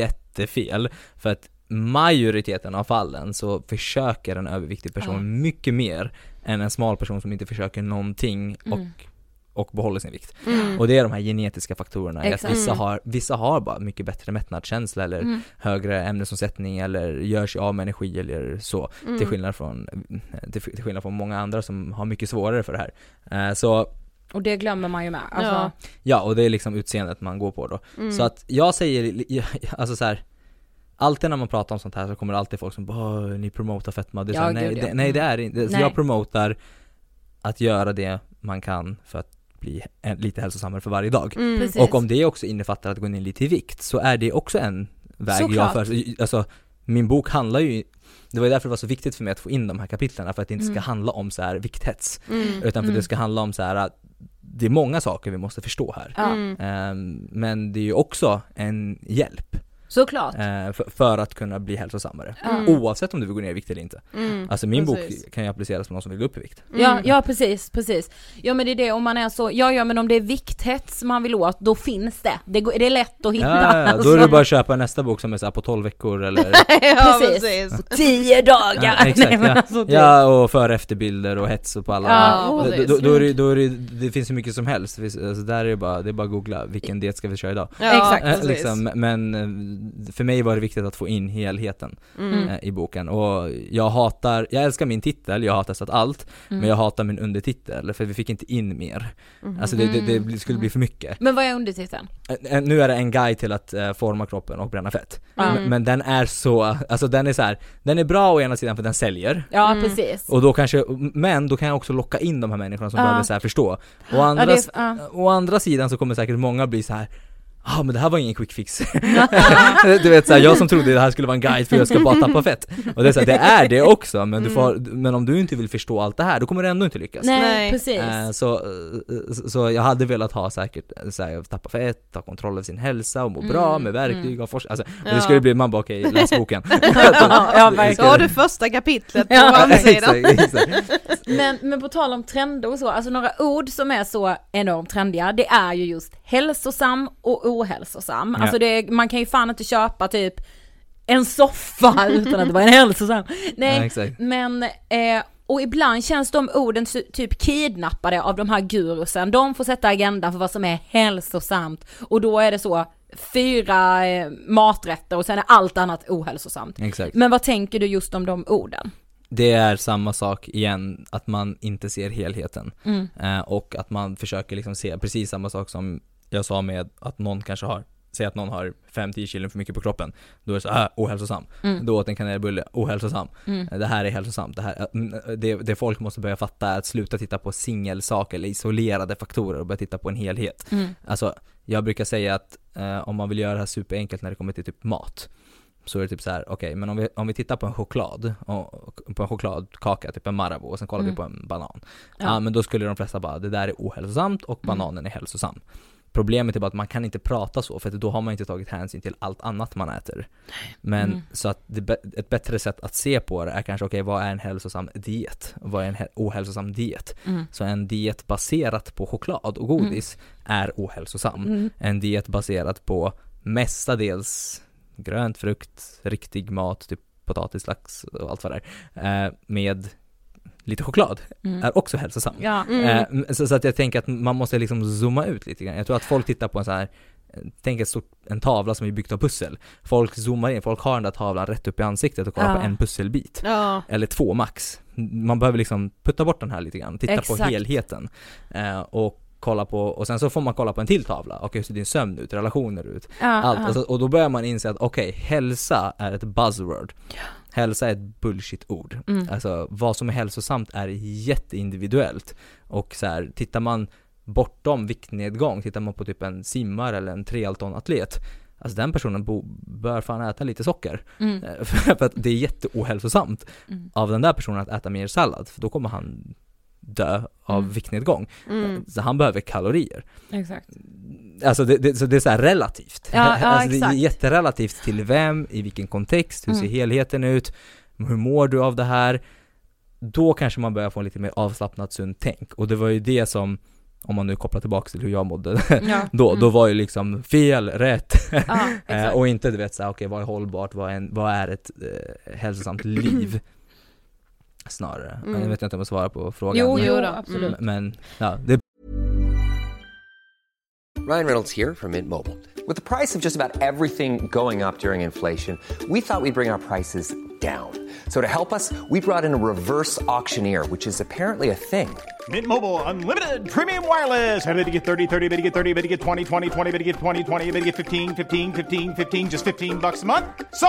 jättefel För att majoriteten av fallen så försöker en överviktig person Ja. mycket mer än en smal person som inte försöker någonting och, Mm. och behåller sin vikt Mm. och det är de här genetiska faktorerna, att vissa Mm. har, vissa har bara mycket bättre mättnadskänsla eller Mm. högre ämnesomsättning eller gör sig av med energi eller så Mm. till, skillnad från, till, till skillnad från många andra som har mycket svårare för det här. Eh, så och det glömmer man ju med. Alltså, Ja. ja, och det är liksom utseendet man går på då. Mm. Så att jag säger, alltså så här. Alltid när man pratar om sånt här så kommer det alltid folk som bara "Åh, ni promotar fetma, det är så Ja, här, nej, det, nej det är inte, så Nej. jag promotar att göra det man kan för att bli en, lite hälsosammare för varje dag. Mm. Precis. Och om det också innefattar att gå ner lite i vikt så är det också en väg jag Såklart. för, alltså min bok handlar ju det var ju därför det var så viktigt för mig att få in de här kapitlen för att det inte ska Mm. handla om så här vikthets Mm. utan för att Mm. det ska handla om så här att det är många saker vi måste förstå här. Mm. Ehm, men det är ju också en hjälp såklart. eh, för, för att kunna bli hälsosammare. Mm. Oavsett om du vill gå ner i vikt eller inte. Mm. Alltså min Precis. bok kan ju appliceras på någon som vill gå upp i vikt. Ja, Mm. ja precis, precis. Ja men det är det, om man är så, ja ja men om det är vikthets man vill åt, då finns det. Det, går, det är lätt att hitta. Ja, ja, ja, då är det bara att köpa nästa bok som är så här på 12 veckor eller ja, Precis. precis. Tio dagar! Ja, exakt, Nej, men ja. alltså, det- Ja, och före efterbilder och hets och på alla Ja, då, då, då, är det, då är det, det finns hur mycket som helst, det, finns, alltså där är det bara, det är bara att googla, vilken diet ska vi köra idag? Ja, Exakt, Eh, precis. liksom, men för mig var det viktigt att få in helheten Mm. eh, i boken och jag hatar, jag älskar min titel, jag hatar så att allt, Mm. men jag hatar min undertitel för vi fick inte in mer. Mhm. Alltså det, det, det bli- skulle bli för mycket. Men vad är undertiteln? Eh, eh, Nu är det en guide till att eh, forma kroppen och bränna fett. Mm. Men, men den är så, alltså den är så här, den är bra å ena sidan för den säljer, Ja Mm. precis. och då kanske, men då kan jag också locka in de här människorna som Ja. behöver så här förstå. Å Ja, andra, det är, ja. å andra sidan så kommer säkert många bli så här. Ah, men det här var ingen quick fix. du vet såhär, jag som trodde det här skulle vara en guide för jag ska bara tappa fett. Och det är såhär, det är det också, men, du får, men om du inte vill förstå allt det här, då kommer du ändå inte lyckas. Nej, Nej. precis. Eh, så, eh, så, så jag hade velat ha säkert, eh, så här, tappa fett, ta kontroll över sin hälsa och må bra med verktyg och forskning, alltså, Ja. det skulle bli, man bara okej, läs boken. ja, Så verkligen. har du första kapitlet på Ja, exakt. Men, men på tal om trender och så, alltså några ord som är så enormt trendiga, det är ju just hälsosam och ohälsosam. Ja. Alltså det, man kan ju fan inte köpa typ en soffa utan att det var en hälsosam. Nej, Ja, men eh, och ibland känns de orden ty- typ kidnappade av de här gurusen. De får sätta agendan för vad som är hälsosamt och då är det så fyra eh, maträtter och sen är allt annat ohälsosamt. exakt. Men vad tänker du just om de orden? Det är samma sak igen, att man inte ser helheten. Mm. Eh, och att man försöker liksom se precis samma sak som jag sa med att någon kanske har Säg att någon har 5-10 kilo för mycket på kroppen, då är det så här, ohälsosam. Mm. Då åt en kanelbulle, ohälsosam. Eh, Det här är hälsosamt. Det, här, mm, det, det folk måste börja fatta är att sluta titta på singelsaker eller isolerade faktorer och börja titta på en helhet. Mm. Alltså, jag brukar säga att eh, om man vill göra det här superenkelt när det kommer till typ mat, så är det typ så här: okej men om vi, om vi tittar på en choklad, och, på en chokladkaka, typ en Marabou, och sen kollar Mm. vi på en banan. Ja. Ja. men då skulle de flesta bara, det där är ohälsosamt och Mm. bananen är hälsosam. Problemet är bara att man kan inte prata så, för då har man inte tagit hänsyn till allt annat man äter. Men Mm. så att det, ett bättre sätt att se på det är kanske, okej vad är en hälsosam diet? Vad är en ohälsosam diet? Mm. Så en diet baserat på choklad och godis är ohälsosam. Mm. En diet baserad på mestadels grönt, frukt, riktig mat, typ potatis, lax och allt vad det är, eh, med lite choklad, Mm. är också hälsosam. Ja. Eh, så, så att jag tänker att man måste liksom zooma ut lite grann. Jag tror att folk tittar på en så här eh, Tänk ett stort, en tavla som är byggt av pussel. Folk zoomar in, folk har den där tavlan rätt upp i ansiktet och kollar Ja. på en pusselbit. Ja. Eller två max. Man behöver liksom putta bort den här lite grann, titta på Exakt. helheten. Eh, och kolla på, och sen så får man kolla på en till tavla. Okej, hur ser din sömn ut? Relationer ut? Ja, Allt. Alltså, och då börjar man inse att okej, hälsa är ett buzzword. Hälsa är ett bullshit-ord. Mm. Alltså vad som är hälsosamt är jätteindividuellt. Och så här, tittar man bortom viktnedgång, tittar man på typ en simmare eller en triathlon-atlet Alltså den personen bo, bör fan äta lite socker. Mm. För att det är jätteohälsosamt Mm. av den där personen att äta mer sallad, för då kommer han dö av Mm. viktnedgång. Mm. Så han behöver kalorier. Exakt. Alltså det, det, så det är så här relativt. Ja, ja, alltså det är jätterelativt till vem, i vilken kontext, hur ser Mm. helheten ut, hur mår du av det här? Då kanske man börjar få en lite mer avslappnat sunt tänk. Och det var ju det som, om man nu kopplar tillbaka till hur jag mådde, Ja. då, Mm. då var ju liksom fel, rätt. Ja, Eh, och inte du vet såhär, okej vad är hållbart, vad är, en, vad är ett eh, hälsosamt liv? Snarare. Mm. Jag vet inte om jag svarar på frågan. Jo, men, jo, Jo då. absolut. men ja, det Ryan Reynolds here from Mint Mobile. With the price of just about everything going up during inflation, we thought we'd bring our prices down. So to help us, we brought in a reverse auctioneer, which is apparently a thing. Mint Mobile unlimited premium wireless. Have to get 30, 30, bit to get 30, bit to get 20, 20, 20, bit to get 20, 20, bit to get 15, 15, 15, 15 just 15 bucks a month. So,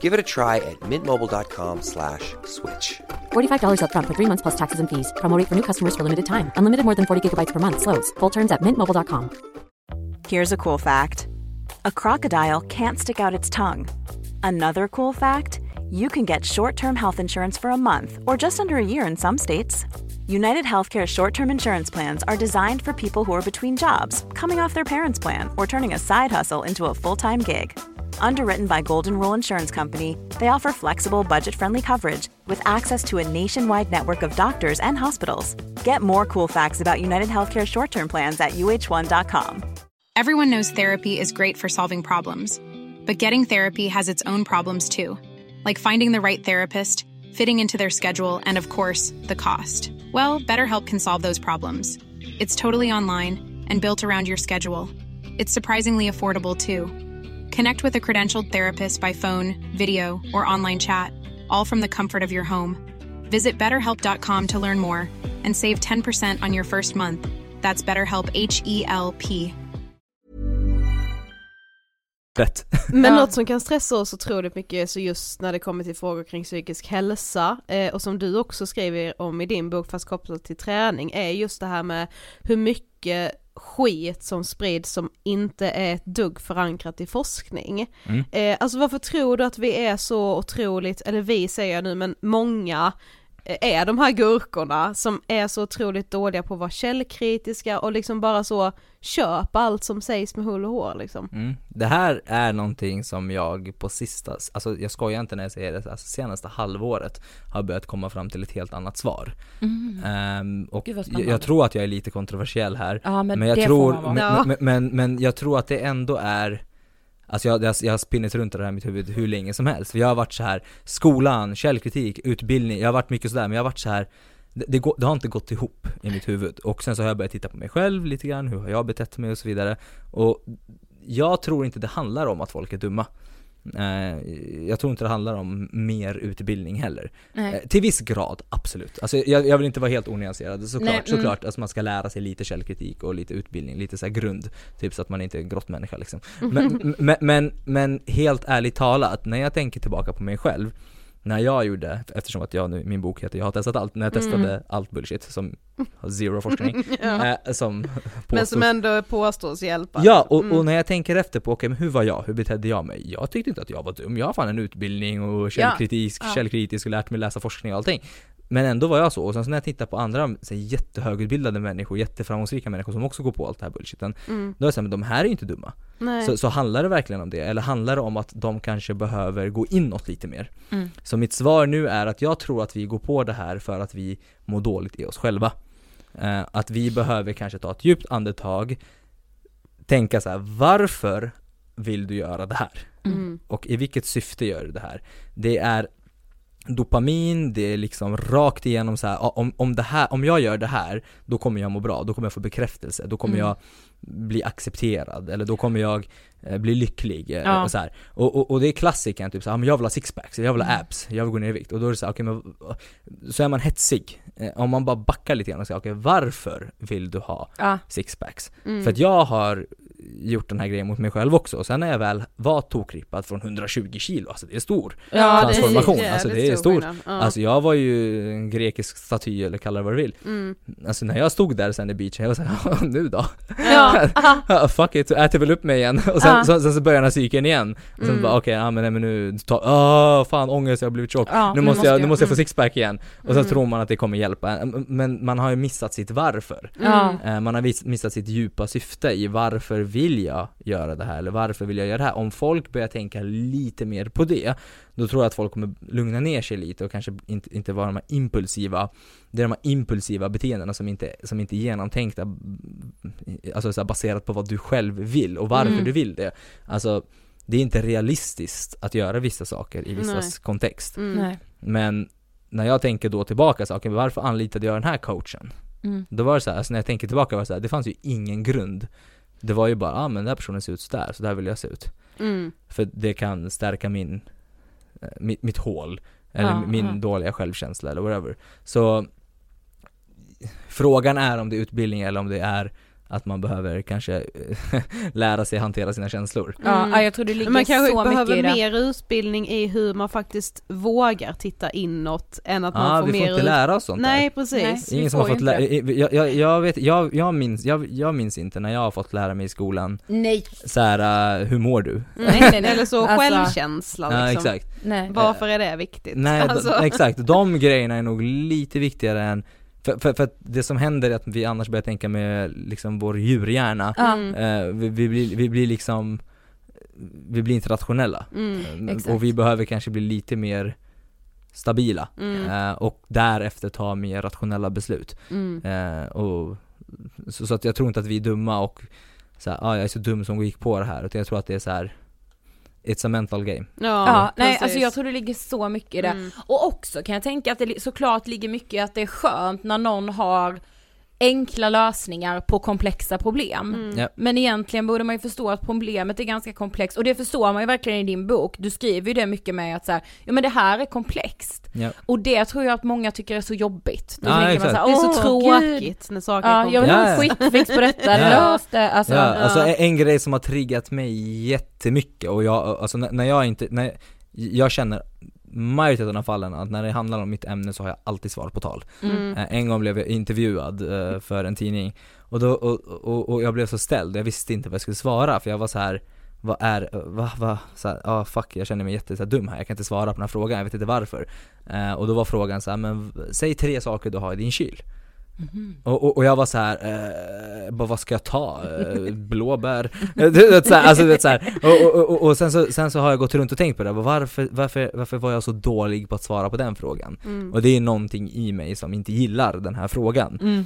Give it a try at mintmobile.com slash switch. $45 upfront for three months plus taxes and fees. Promo for new customers for limited time. Unlimited more than 40 gigabytes per month. Slows. Full terms at mintmobile.com. Here's a cool fact a crocodile can't stick out its tongue. Another cool fact you can get short term health insurance for a month or just under a year in some states. United Healthcare short term insurance plans are designed for people who are between jobs, coming off their parents' plan, or turning a side hustle into a full time gig. Underwritten by Golden Rule Insurance Company, they offer flexible, budget friendly coverage with access to a nationwide network of doctors and hospitals. Get more cool facts about United Healthcare short term plans at uh1.com. Everyone knows therapy is great for solving problems, but getting therapy has its own problems too, like finding the right therapist, fitting into their schedule, and of course, the cost. Well, BetterHelp can solve those problems. It's totally online and built around your schedule. It's surprisingly affordable too. Connect with a credentialed therapist by phone, video, or online chat, all from the comfort of your home. Visit betterhelp.com to learn more and save 10% on your first month. That's BetterHelp H E L P. rätt. Men något som kan stressa oss otroligt mycket så just när det kommer till frågor kring psykisk hälsa eh, och som du också skriver om i din bok fast kopplat till träning är just det här med hur mycket skit som sprids som inte är ett dugg förankrat i forskning. Mm. Eh, alltså varför tror du att vi är så otroligt, eller vi säger jag nu, men många är de här gurkorna som är så otroligt dåliga på att vara källkritiska och liksom bara så köpa allt som sägs med hull och hår liksom. Mm. Det här är någonting som jag på sista, alltså jag skojar inte när jag säger det, alltså senaste halvåret har börjat komma fram till ett helt annat svar. Ehm, och Gud, vad jag, jag tror att jag är lite kontroversiell här, Ja men, men jag tror, men, men, men jag tror att det ändå är Alltså jag, jag, jag har spinnit runt det här i mitt huvud hur länge som helst. För jag har varit så här skolan, källkritik, utbildning, jag har varit mycket sådär men jag har varit så här det, det, går, det har inte gått ihop i mitt huvud. Och sen så har jag börjat titta på mig själv lite grann, hur har jag betett mig och så vidare. Och jag tror inte det handlar om att folk är dumma. Eh, jag tror inte det handlar om mer utbildning heller. Nej. Eh, till viss grad, absolut. Alltså jag, jag vill inte vara helt onyanserad, såklart, Nej, mm. såklart. Alltså man ska lära sig lite källkritik och lite utbildning, lite så grund. Typ så att man inte är en grottmänniska liksom. Men, men, men, men helt ärligt talat, när jag tänker tillbaka på mig själv, när jag gjorde, eftersom att jag nu, min bok heter Jag har testat allt, när jag testade allt bullshit som har zero forskning, Ja. eh, som Men påstås som ändå påstås hjälpa. Ja, och, Mm. och när jag tänker efter på, okej men hur var jag? Hur betedde jag mig? Jag tyckte inte att jag var dum, jag har fan en utbildning och källkritisk, Ja. källkritisk och lärt mig läsa forskning och allting Men ändå var jag så, och sen så när jag tittar på andra så här, jättehögutbildade människor, jätteframgångsrika människor som också går på allt det här bullshiten Mm. Då är det såhär, men de här är ju inte dumma så, så handlar det verkligen om det, eller handlar det om att de kanske behöver gå inåt lite mer? Mm. Så mitt svar nu är att jag tror att vi går på det här för att vi mår dåligt i oss själva eh, Att vi behöver kanske ta ett djupt andetag Tänka så här: varför vill du göra det här? Mm. Och i vilket syfte gör du det här? Det är dopamin, det är liksom rakt igenom så här, "Ja, om, om, det här, om jag gör det här, då kommer jag må bra, då kommer jag få bekräftelse, då kommer Mm. jag bli accepterad, eller då kommer jag eh, bli lycklig eh, Ja. och så här. Och, och, och det är klassikern, typ såhär, men jag vill ha sixpacks, jag vill ha Mm. abs, jag vill gå ner i vikt, och då är det såhär, okej men så är man hetsig. Eh, Om man bara backar lite grann och säger, okej varför vill du ha Ja. sixpacks? Mm. För att jag har gjort den här grejen mot mig själv också, och sen när jag väl var tokrippad från 120 kilo, alltså det är stor Ja, det är transformation, alltså det är stor. Ja. Alltså jag var ju en grekisk staty eller kalla det vad du vill. Mm. Alltså när jag stod där sen i beachen, jag var såhär, nu då? Ja. Fuck it, äter väl upp mig igen. Och sen, så, sen så börjar den här cykeln igen. Och sen Mm. bara okej, ja men, nej, men nu, ta, åh fan ångest, jag har blivit tjock. Ja, nu, måste jag, nu måste jag få mm. sixpack igen. Och sen Mm. tror man att det kommer hjälpa. Men man har ju missat sitt varför. Eh, Man har missat sitt djupa syfte i varför vill jag göra det här, eller varför vill jag göra det här? Om folk börjar tänka lite mer på det, då tror jag att folk kommer lugna ner sig lite och kanske inte, inte vara de här impulsiva, det är de här impulsiva beteendena som inte, som inte är genomtänkta, alltså så här baserat på vad du själv vill och varför Mm. du vill det. Alltså, det är inte realistiskt att göra vissa saker i vissas kontext. Mm. Men när jag tänker då tillbaka så, okej varför anlitade jag den här coachen? Mm. Då var det så här, alltså när jag tänker tillbaka var det så här, det fanns ju ingen grund Det var ju bara, ah men den här personen ser ut sådär, så där vill jag se ut Mm. För det kan stärka min, eh, mitt, mitt hål Eller Ja, min ja. dåliga självkänsla eller whatever Så Frågan är om det är utbildning eller om det är att man behöver kanske eh, lära sig hantera sina känslor Ja, Mm. ja, jag tror det ligger Man kanske så mycket behöver i det. mer utbildning i hur man faktiskt vågar titta inåt än att man Ja, får vi mer får inte ut- lära oss sånt där. Nej precis. Nej. Ingen Vi som har fått lära, inte. jag, jag, jag vet, jag, jag minns, jag, jag minns inte när jag har fått lära mig i skolan Nej. så här, uh, hur mår du? Nej, nej, nej. Eller så Alltså, självkänsla Ja liksom. exakt Nej. Varför är det viktigt? Nej, Alltså. exakt. De grejerna är nog lite viktigare än för, för, för att det som händer är att vi annars börjar tänka med liksom vår djurhjärna. Mm. eh, vi, vi, blir, vi blir liksom Vi blir inte rationella Mm. Eh. Och vi behöver kanske bli lite mer stabila Mm. eh, och därefter ta mer rationella beslut Mm. eh, och, så, så att jag tror inte att vi är dumma och så här, ah, jag är så dum som gick på det här utan jag tror att det är så här. It's a mental game Ja, Ja, nej precis. alltså jag tror det ligger så mycket i det. Mm. Och också kan jag tänka att det såklart ligger mycket i att det är skönt när någon har enkla lösningar på komplexa problem. Mm. Ja. Men egentligen borde man ju förstå att problemet är ganska komplext och det förstår man ju verkligen i din bok. Du skriver ju det mycket med att så här, ja men det här är komplext. Ja. Och det tror jag att många tycker är så jobbigt. Då Ja, tänker exakt. man Det är så, så Åh, gud. tråkigt när saker Ja, kommer. jag vill ha en ja. quick fix på detta, Ja. lös det. Alltså, ja, alltså ja. en, en grej som har triggat mig jättemycket och jag, alltså när, när jag inte, när jag känner majoriteten av fallen att när det handlar om mitt ämne så har jag alltid svar på tal. Mm. Eh, En gång blev jag intervjuad eh, för en tidning och, då, och, och, och jag blev så ställd, jag visste inte vad jag skulle svara för jag var så här vad är, va, va, såhär, ah fuck jag känner mig jätte så här, dum här, jag kan inte svara på den här frågan, jag vet inte varför. Eh, och då var frågan så här, men säg tre saker du har i din kyl. Och, och, och jag var så här, eh, bara, vad ska jag ta? Eh, blåbär? du vet, så här, alltså, du vet, så här. Och, och, och, och sen, så, sen så har jag gått runt och tänkt på det, bara, varför, varför, varför var jag så dålig på att svara på den frågan? Mm. Och det är någonting i mig som inte gillar den här frågan. Mm.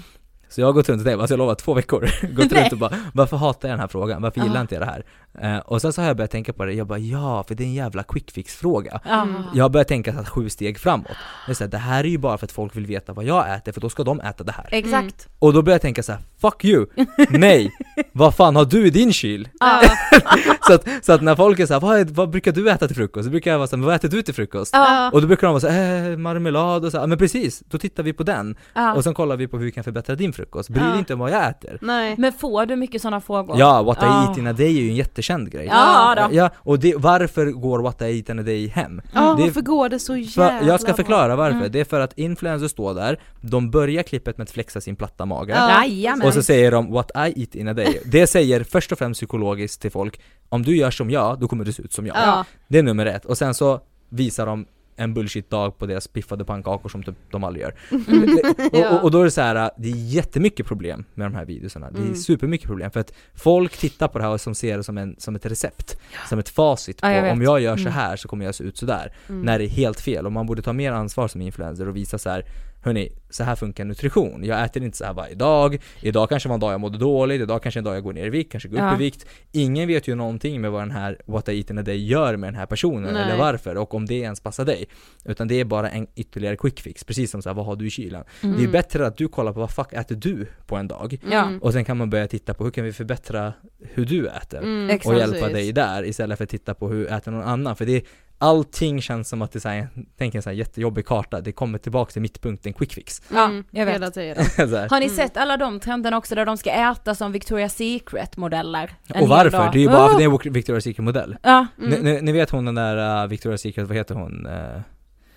Så jag har gått runt och tänkt, alltså jag lovar två veckor, gått runt och bara Varför hatar jag den här frågan? Varför gillar inte jag det här? Eh, och sen så har jag börjat tänka på det, jag bara ja, för det är en jävla quick fix fråga Ja. Jag har börjat tänka så här, sju steg framåt det, så här, det här är ju bara för att folk vill veta vad jag äter, för då ska de äta det här Exakt. Och då börjar jag tänka så här: fuck you! Nej! vad fan har du i din kyl? Ja. så, att, så att när folk är såhär, vad, är- vad brukar du äta till frukost? Så brukar jag vara såhär, vad äter du till frukost? Och då brukar de vara såhär, eh, marmelad och så här. men precis, då tittar vi på den och sen kollar vi på hur vi kan förbättra din frukost, bry dig inte om vad jag äter Nej. Men får du mycket sådana frågor? Ja, what I eat in a day är ju en jättekänd grej Ja då. Ja, och det, varför går what I eat in a day hem? Ja, är- varför går det så För, jävla jag ska förklara varför, Mm. det är för att influencers står där, de börjar klippet med att flexa sin platta mage Ja. Och så säger de 'What I eat in a day' Det säger först och främst psykologiskt till folk Om du gör som jag, då kommer du se ut som jag Ja. Det är nummer ett, och sen så visar de en bullshit-dag på deras piffade pannkakor som typ de aldrig gör och, och, och då är det så här, det är jättemycket problem med de här videorna Det är Mm. supermycket problem för att folk tittar på det här och som ser det som, en, som ett recept Som ett facit på, Ja, jag om jag gör så Mm. här så kommer jag se ut så där Mm. När det är helt fel, och man borde ta mer ansvar som influencer och visa så här Hörni, så här funkar nutrition. Jag äter inte så här varje dag. Idag kanske var en dag jag mådde dåligt, idag kanske en dag jag går ner i vikt, kanske går upp Ja. i vikt. Ingen vet ju någonting med vad den här What I eat in a day gör med den här personen, Nej. eller varför, och om det ens passar dig. Utan det är bara en ytterligare quick fix, precis som så här, vad har du i kylen? Mm. Det är bättre att du kollar på vad fuck äter du på en dag? Ja. Mm. Och sen kan man börja titta på hur kan vi förbättra hur du äter? Mm, och hjälpa dig där istället för att titta på hur äter någon annan för det allting känns som att det är så här, tänk en så här jättejobbig karta, det kommer tillbaka till mittpunkten quick fix Ja, Mm, jag vet. Hela tiden. Har ni sett alla de trenderna också där de ska äta som Victoria's Secret modeller? Och varför? dag? Det är ju bara för Oh! det är en Victoria's Secret modell Ja, ni, ni, ni vet hon den där uh, Victoria's Secret, vad heter hon? Uh,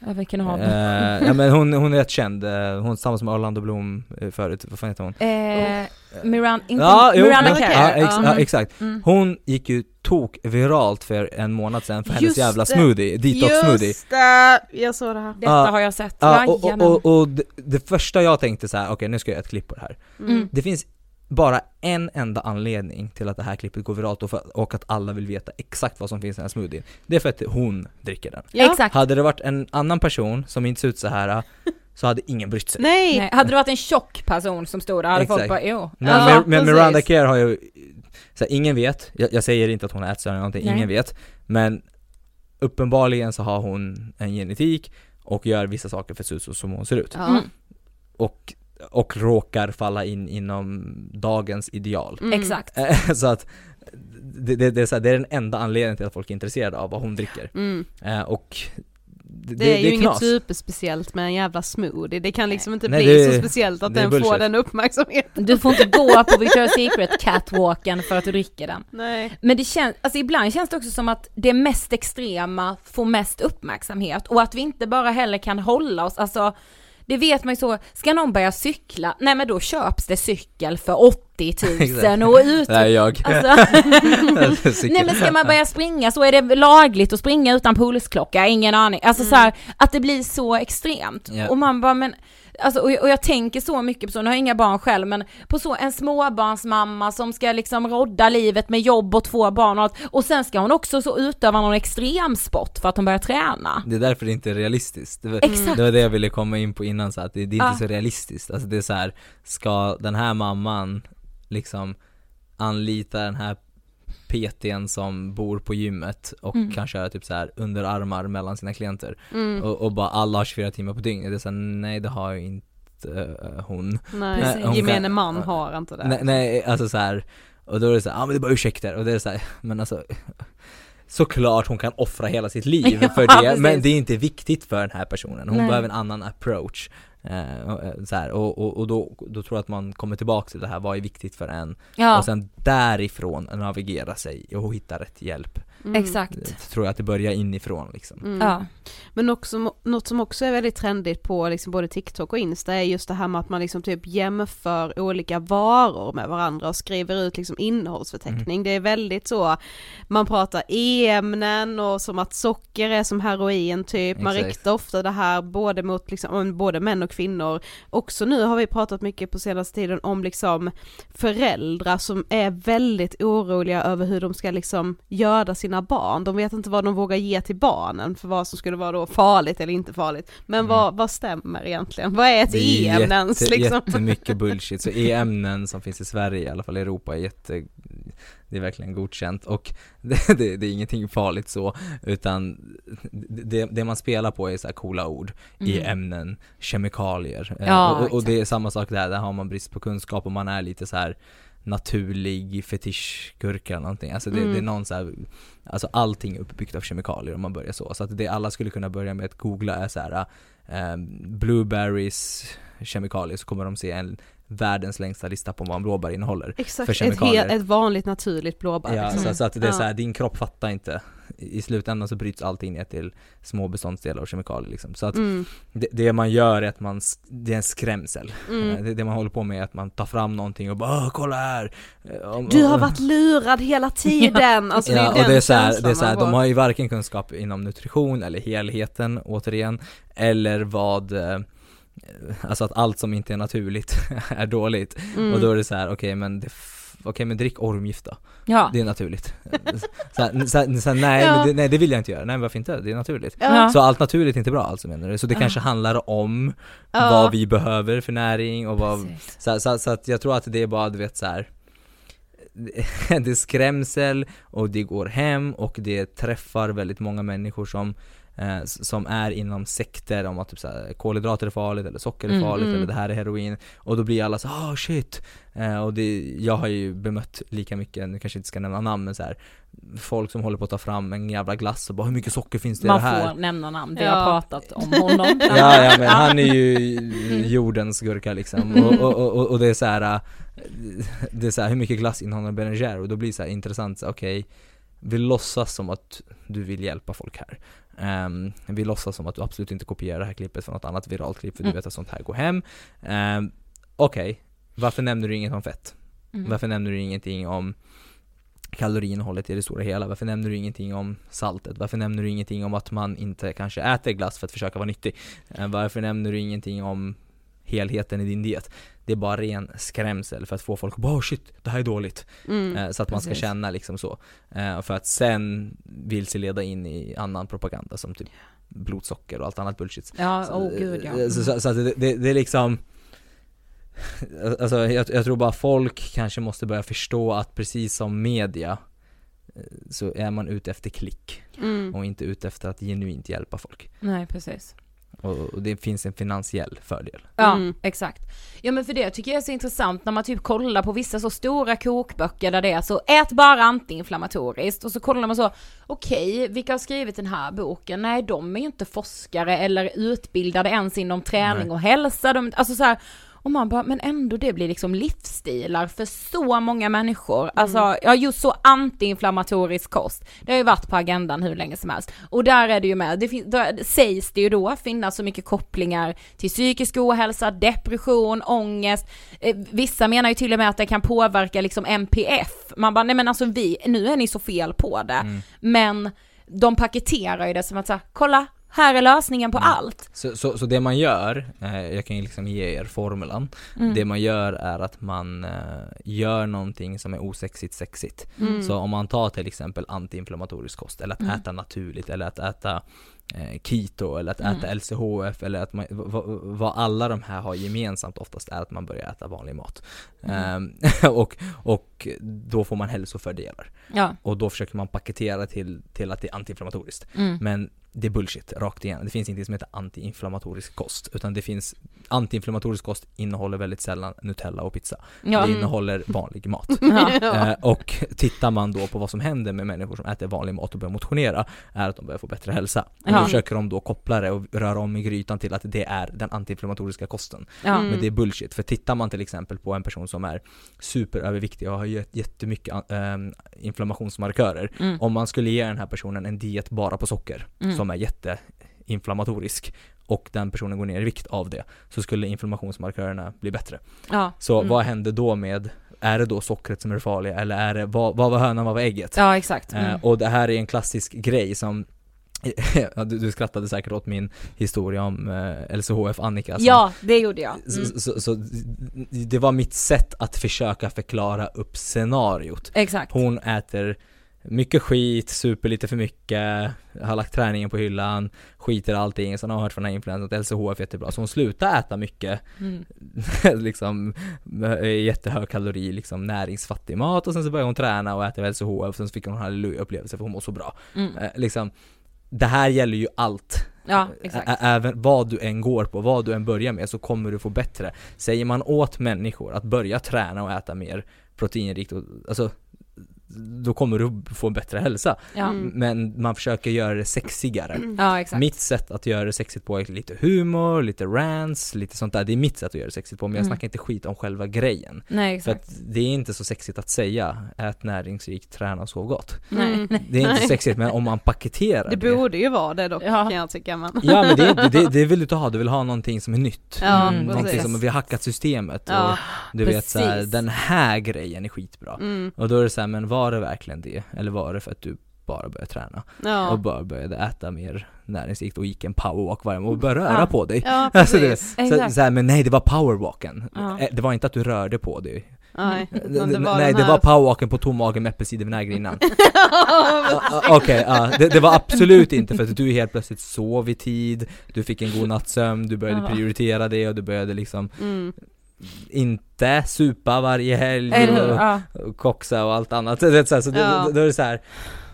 ja, vilken av dem? ja men hon, hon är rätt känd, uh, hon samma som Orlando Bloom uh, förut, vad fan heter hon? Eh, Miran, inte Ja, jo, Miranda ja, Kerr. ja, ex, ja. ja, exakt. Mm. Hon gick ju tok viralt för en månad sedan för hennes Just jävla det. smoothie, detox smoothie Just det, jag såg det här. Detta Ja. har jag sett. Ja, och, och, och, och det, det första jag tänkte så här: okej nu ska jag göra ett klipp på det här Mm. Det finns bara en enda anledning till att det här klippet går viralt och, för, och att alla vill veta exakt vad som finns i den här smoothien Det är för att hon dricker den Ja. Exakt. Hade det varit en annan person som inte ser ut så här så hade ingen brytt sig Nej! Nej, hade det varit en tjock person som stod där hade folk Exakt. bara jo. Men, Ja, men. Miranda Kerr har ju, så här, ingen vet, jag, jag säger inte att hon har ätstörning eller någonting, Nej. ingen vet Men uppenbarligen så har hon en genetik och gör vissa saker för att se ut som hon ser ut Ja. Mm. och, och råkar falla in inom dagens ideal Mm. Exakt. Eh, Så att det, det, det, är så här, det är den enda anledningen till att folk är intresserade av vad hon dricker Mm. Eh, Och det, Det, är ju inget knas. superspeciellt med en jävla smoothie, det kan liksom inte Nej, bli det- så speciellt att är den får bullshit. den uppmärksamheten. Du får inte gå på Victoria's Secret catwalken för att du dricker den. Nej. Men det känns, alltså ibland känns det också som att det mest extrema får mest uppmärksamhet och att vi inte bara heller kan hålla oss, alltså det vet man ju så, ska någon börja cykla, nej men då köps det cykel för 80 000 och ut... Är jag Alltså, nej men ska man börja springa så är det lagligt att springa utan pulsklocka, ingen aning. Alltså så här, att det blir så extremt. Ja. Och man bara men, alltså och jag, och jag tänker så mycket på så, nu har jag inga barn själv men på så en småbarnsmamma som ska liksom rodda livet med jobb och två barn och allt. Och sen ska hon också så utöva någon extremsport för att hon börjar träna. Det är därför det inte är realistiskt det var, Exakt. det var det jag ville komma in på innan så att det, det är inte Ja. så realistiskt, alltså det är så här, ska den här mamman liksom anlita den här PTn som bor på gymmet och Mm. kan köra typ så här underarmar mellan sina klienter Mm. och, och bara alla har 24 timmar på dygnet, det är så här, nej det har ju inte eh, hon Nej, Nej, hon gemene kan- man har inte det. Nej, nej alltså så här och då är det så ja ah, men det är bara ursäkter och det är så här, men alltså Såklart hon kan offra hela sitt liv Ja, för det, precis. men det är inte viktigt för den här personen. Hon Nej. behöver en annan approach. Eh, och, eh, så här, och, och, och då, då tror jag att man kommer tillbaka till det här, vad är viktigt för en? Ja. Och sen därifrån navigera sig och hitta rätt hjälp. Mm. Exakt. Tror jag att det börjar inifrån liksom. Mm. Ja. Men också, något som också är väldigt trendigt på liksom både TikTok och Insta är just det här med att man liksom typ jämför olika varor med varandra och skriver ut liksom innehållsförteckning. Mm. Det är väldigt så, man pratar e-ämnen och som att socker är som heroin typ, man Exakt. riktar ofta det här både mot liksom, både män och kvinnor. Också nu har vi pratat mycket på senaste tiden om liksom föräldrar som är väldigt oroliga över hur de ska liksom göda sina barn. De vet inte vad de vågar ge till barnen för vad som skulle vara då farligt eller inte farligt. Men Mm. vad, vad stämmer egentligen? Vad är ett Det är jätte, liksom? jättemycket bullshit, så e-ämnen som finns i Sverige, i alla fall i Europa, är jätte det är verkligen godkänt och det, det, det är ingenting farligt så, utan det, det man spelar på är så coola ord, Mm. e-ämnen, kemikalier. Eh, Ja, och, och exakt. det är samma sak där, där har man brist på kunskap och man är lite så här naturlig fetischgurka eller någonting. Alltså det, Mm. det är någon så här, alltså allting är uppbyggt av kemikalier om man börjar så. Så att det alla skulle kunna börja med att googla är så här eh, blueberries kemikalier så kommer de se en världens längsta lista på vad en blåbär innehåller. Exakt, för ett, kemikalier. helt, ett vanligt naturligt blåbär. Ja, liksom. så, så att det är så här, din kropp fattar inte. I slutändan så bryts allting ner till små beståndsdelar och kemikalier liksom. Så att Mm. det, det man gör är att man, det är en skrämsel. Mm. Eh, Det, det man håller på med är att man tar fram någonting och bara "Åh, kolla här! Eh, Du har varit lurad hela tiden! Alltså det ja, den och det är så här, det är så här, de har ju varken kunskap inom nutrition eller helheten återigen, eller vad eh, Alltså att allt som inte är naturligt är dåligt. Mm. Och då är det så här: okej men det Okej men drick ormgift då. Ja. Det är naturligt. så här, så här, så här, nej, Ja. men det, nej det vill jag inte göra, nej varför inte? Det är naturligt. Ja. Så allt naturligt är inte bra alltså menar du? Så det kanske handlar om vad vi behöver för näring och vad så, så, så att jag tror att det är bara du vet så. Det är skrämsel och det går hem och det träffar väldigt många människor som eh, som är inom sekter om att typ så här, kolhydrater är farligt eller socker är Mm, farligt mm. eller det här är heroin och då blir alla så ah shit eh, och det, jag har ju bemött lika mycket, nu kanske jag inte ska nämna namn men så här, folk som håller på att ta fram en jävla glass och bara hur mycket socker finns det i Man det här? får nämna namn, vi Ja. har pratat om honom. Ja, ja men han är ju jordens gurka liksom och, och, och, och det är så här. äh, Det är så här, hur mycket glass innehåller Ben Jerry? Och då blir det så här intressant, så, okej Vi låtsas som att du vill hjälpa folk här Ehm, Vi låtsas som att du absolut inte kopierar det här klippet från något annat viralt klipp för du Mm. vet att sånt här går hem Ehm, Okej, varför nämner du inget om fett? Mm. Varför nämner du ingenting om kaloriinnehållet i det stora hela? Varför nämner du ingenting om saltet? Varför nämner du ingenting om att man inte kanske äter glass för att försöka vara nyttig? Eh, Varför nämner du ingenting om helheten i din diet? Det är bara ren skrämsel för att få folk att bara oh shit, det här är dåligt. Mm. Eh, Så att man ska precis. känna liksom så. Eh, För att sen vilseleda in i annan propaganda som typ blodsocker och allt annat bullshit. Ja, Så, åh gud ja. Så, så, så att det, det, det är liksom Alltså jag, jag tror bara folk kanske måste börja förstå att precis som media eh, så är man ute efter klick Mm. och inte ute efter att genuint hjälpa folk. Nej precis. Och, och det finns en finansiell fördel. Ja, Mm. exakt. Ja men för det tycker jag är så intressant när man typ kollar på vissa så stora kokböcker där det är så, ät bara antiinflammatoriskt och så kollar man så, okej, vilka har skrivit den här boken? Nej, de är ju inte forskare eller utbildade ens inom träning Nej. och hälsa, de, alltså så här, och man bara, men ändå det blir liksom livsstilar för så många människor. Alltså, ja just så antiinflammatorisk kost. Det har ju varit på agendan hur länge som helst. Och där är det ju med, det fin- där sägs det ju då finnas så mycket kopplingar till psykisk ohälsa, depression, ångest. Eh, vissa menar ju till och med att det kan påverka liksom MPF. Man bara, nej men alltså vi, nu är ni så fel på det. Men de paketerar ju det som att säga, kolla, här är lösningen på allt. Så, så, så det man gör, eh, jag kan ju liksom ge er formulan, Mm. det man gör är att man eh, gör någonting som är osexigt sexigt. Mm. Så om man tar till exempel antiinflammatorisk kost, eller att Mm. äta naturligt, eller att äta eh, keto, eller att Mm. äta LCHF, eller att man, vad, alla de här har gemensamt oftast är att man börjar äta vanlig mat. Mm. Ehm, och, och då får man hälsofördelar. Ja. Och då försöker man paketera till, till att det är antiinflammatoriskt. Mm. Men det är bullshit rakt igenom. Det finns ingenting som heter antiinflammatorisk kost, utan det finns antiinflammatorisk kost innehåller väldigt sällan Nutella och pizza. Ja. Det innehåller vanlig mat. Ja. Eh, och tittar man då på vad som händer med människor som äter vanlig mat och börjar motionera, är att de börjar få bättre hälsa. Och Ja. då försöker de då koppla det och röra om i grytan till att det är den antiinflammatoriska kosten. Ja. Men det är bullshit, för tittar man till exempel på en person som är superöverviktig och har jät- jättemycket ähm, inflammationsmarkörer, Mm. om man skulle ge den här personen en diet bara på socker, Mm. Som är jätteinflammatorisk, och den personen går ner i vikt av det, så skulle inflammationsmarkörerna bli bättre. Ja. Så Mm. vad händer då med, är det då sockret som är det farliga, eller är det, vad, vad var hönan, vad var ägget? Ja, exakt. Eh, Mm. och det här är en klassisk grej som du, du skrattade säkert åt min historia om eh, LCHF Annika som, Ja, det gjorde jag. Mm. så, så, så det var mitt sätt att försöka förklara upp scenariot Exakt. Hon äter mycket skit, super lite för mycket, har lagt träningen på hyllan, skiter i allting, sen har hon hört från den här influensan att LCHF är jättebra, så hon slutar äta mycket Mm. liksom eh, jättehög kalori, liksom näringsfattig mat och sen så börjar hon träna och äta LCHF och sen så fick hon en halleluja-upplevelse för hon mår så bra. Mm. Eh, liksom, det här gäller ju allt. Ja, även vad du än går på, vad du än börjar med så kommer du få bättre. Säger man åt människor att börja träna och äta mer proteinrikt, och, alltså då kommer du få en bättre hälsa. Ja. Mm. Men man försöker göra det sexigare. Ja, exakt. Mitt sätt att göra det sexigt på är lite humor, lite rants, lite sånt där. Det är mitt sätt att göra det sexigt på, men jag Mm. snackar inte skit om själva grejen. Nej, För att det är inte så sexigt att säga, ät näringsrikt, träna och sov gott. Nej. Det är inte Nej. sexigt, men om man paketerar Det borde ju vara det dock Ja. kan jag tycka men. Ja men det, är- det, det vill du inte ha, du vill ha någonting som är nytt. Ja, Mm, någonting precis. som, vi har hackat systemet Ja, och du vet så här, precis. den här grejen är skitbra. Mm. Och då är det så här, men var det verkligen det? Eller var det för att du bara började träna? Och Ja. bara började äta mer näringsrikt och gick en powerwalk varje morgon och började röra Ja. på dig? Ja, Alltså det, så, så här, men nej det var powerwalken. Ja. Eh, Det var inte att du rörde på dig. Nej, det var nej det var powerwalken på tom mage med äppelcidervinäger innan. Ah, ah, Okej, ja, det, det var absolut inte för att du helt plötsligt sov i tid, du fick en god natts sömn, du började Ja. prioritera det och du började liksom Mm. Inte supa varje helg Eller och, Ja. och koxa och allt annat. Så, det, så, här, så Ja. det, då är det så här,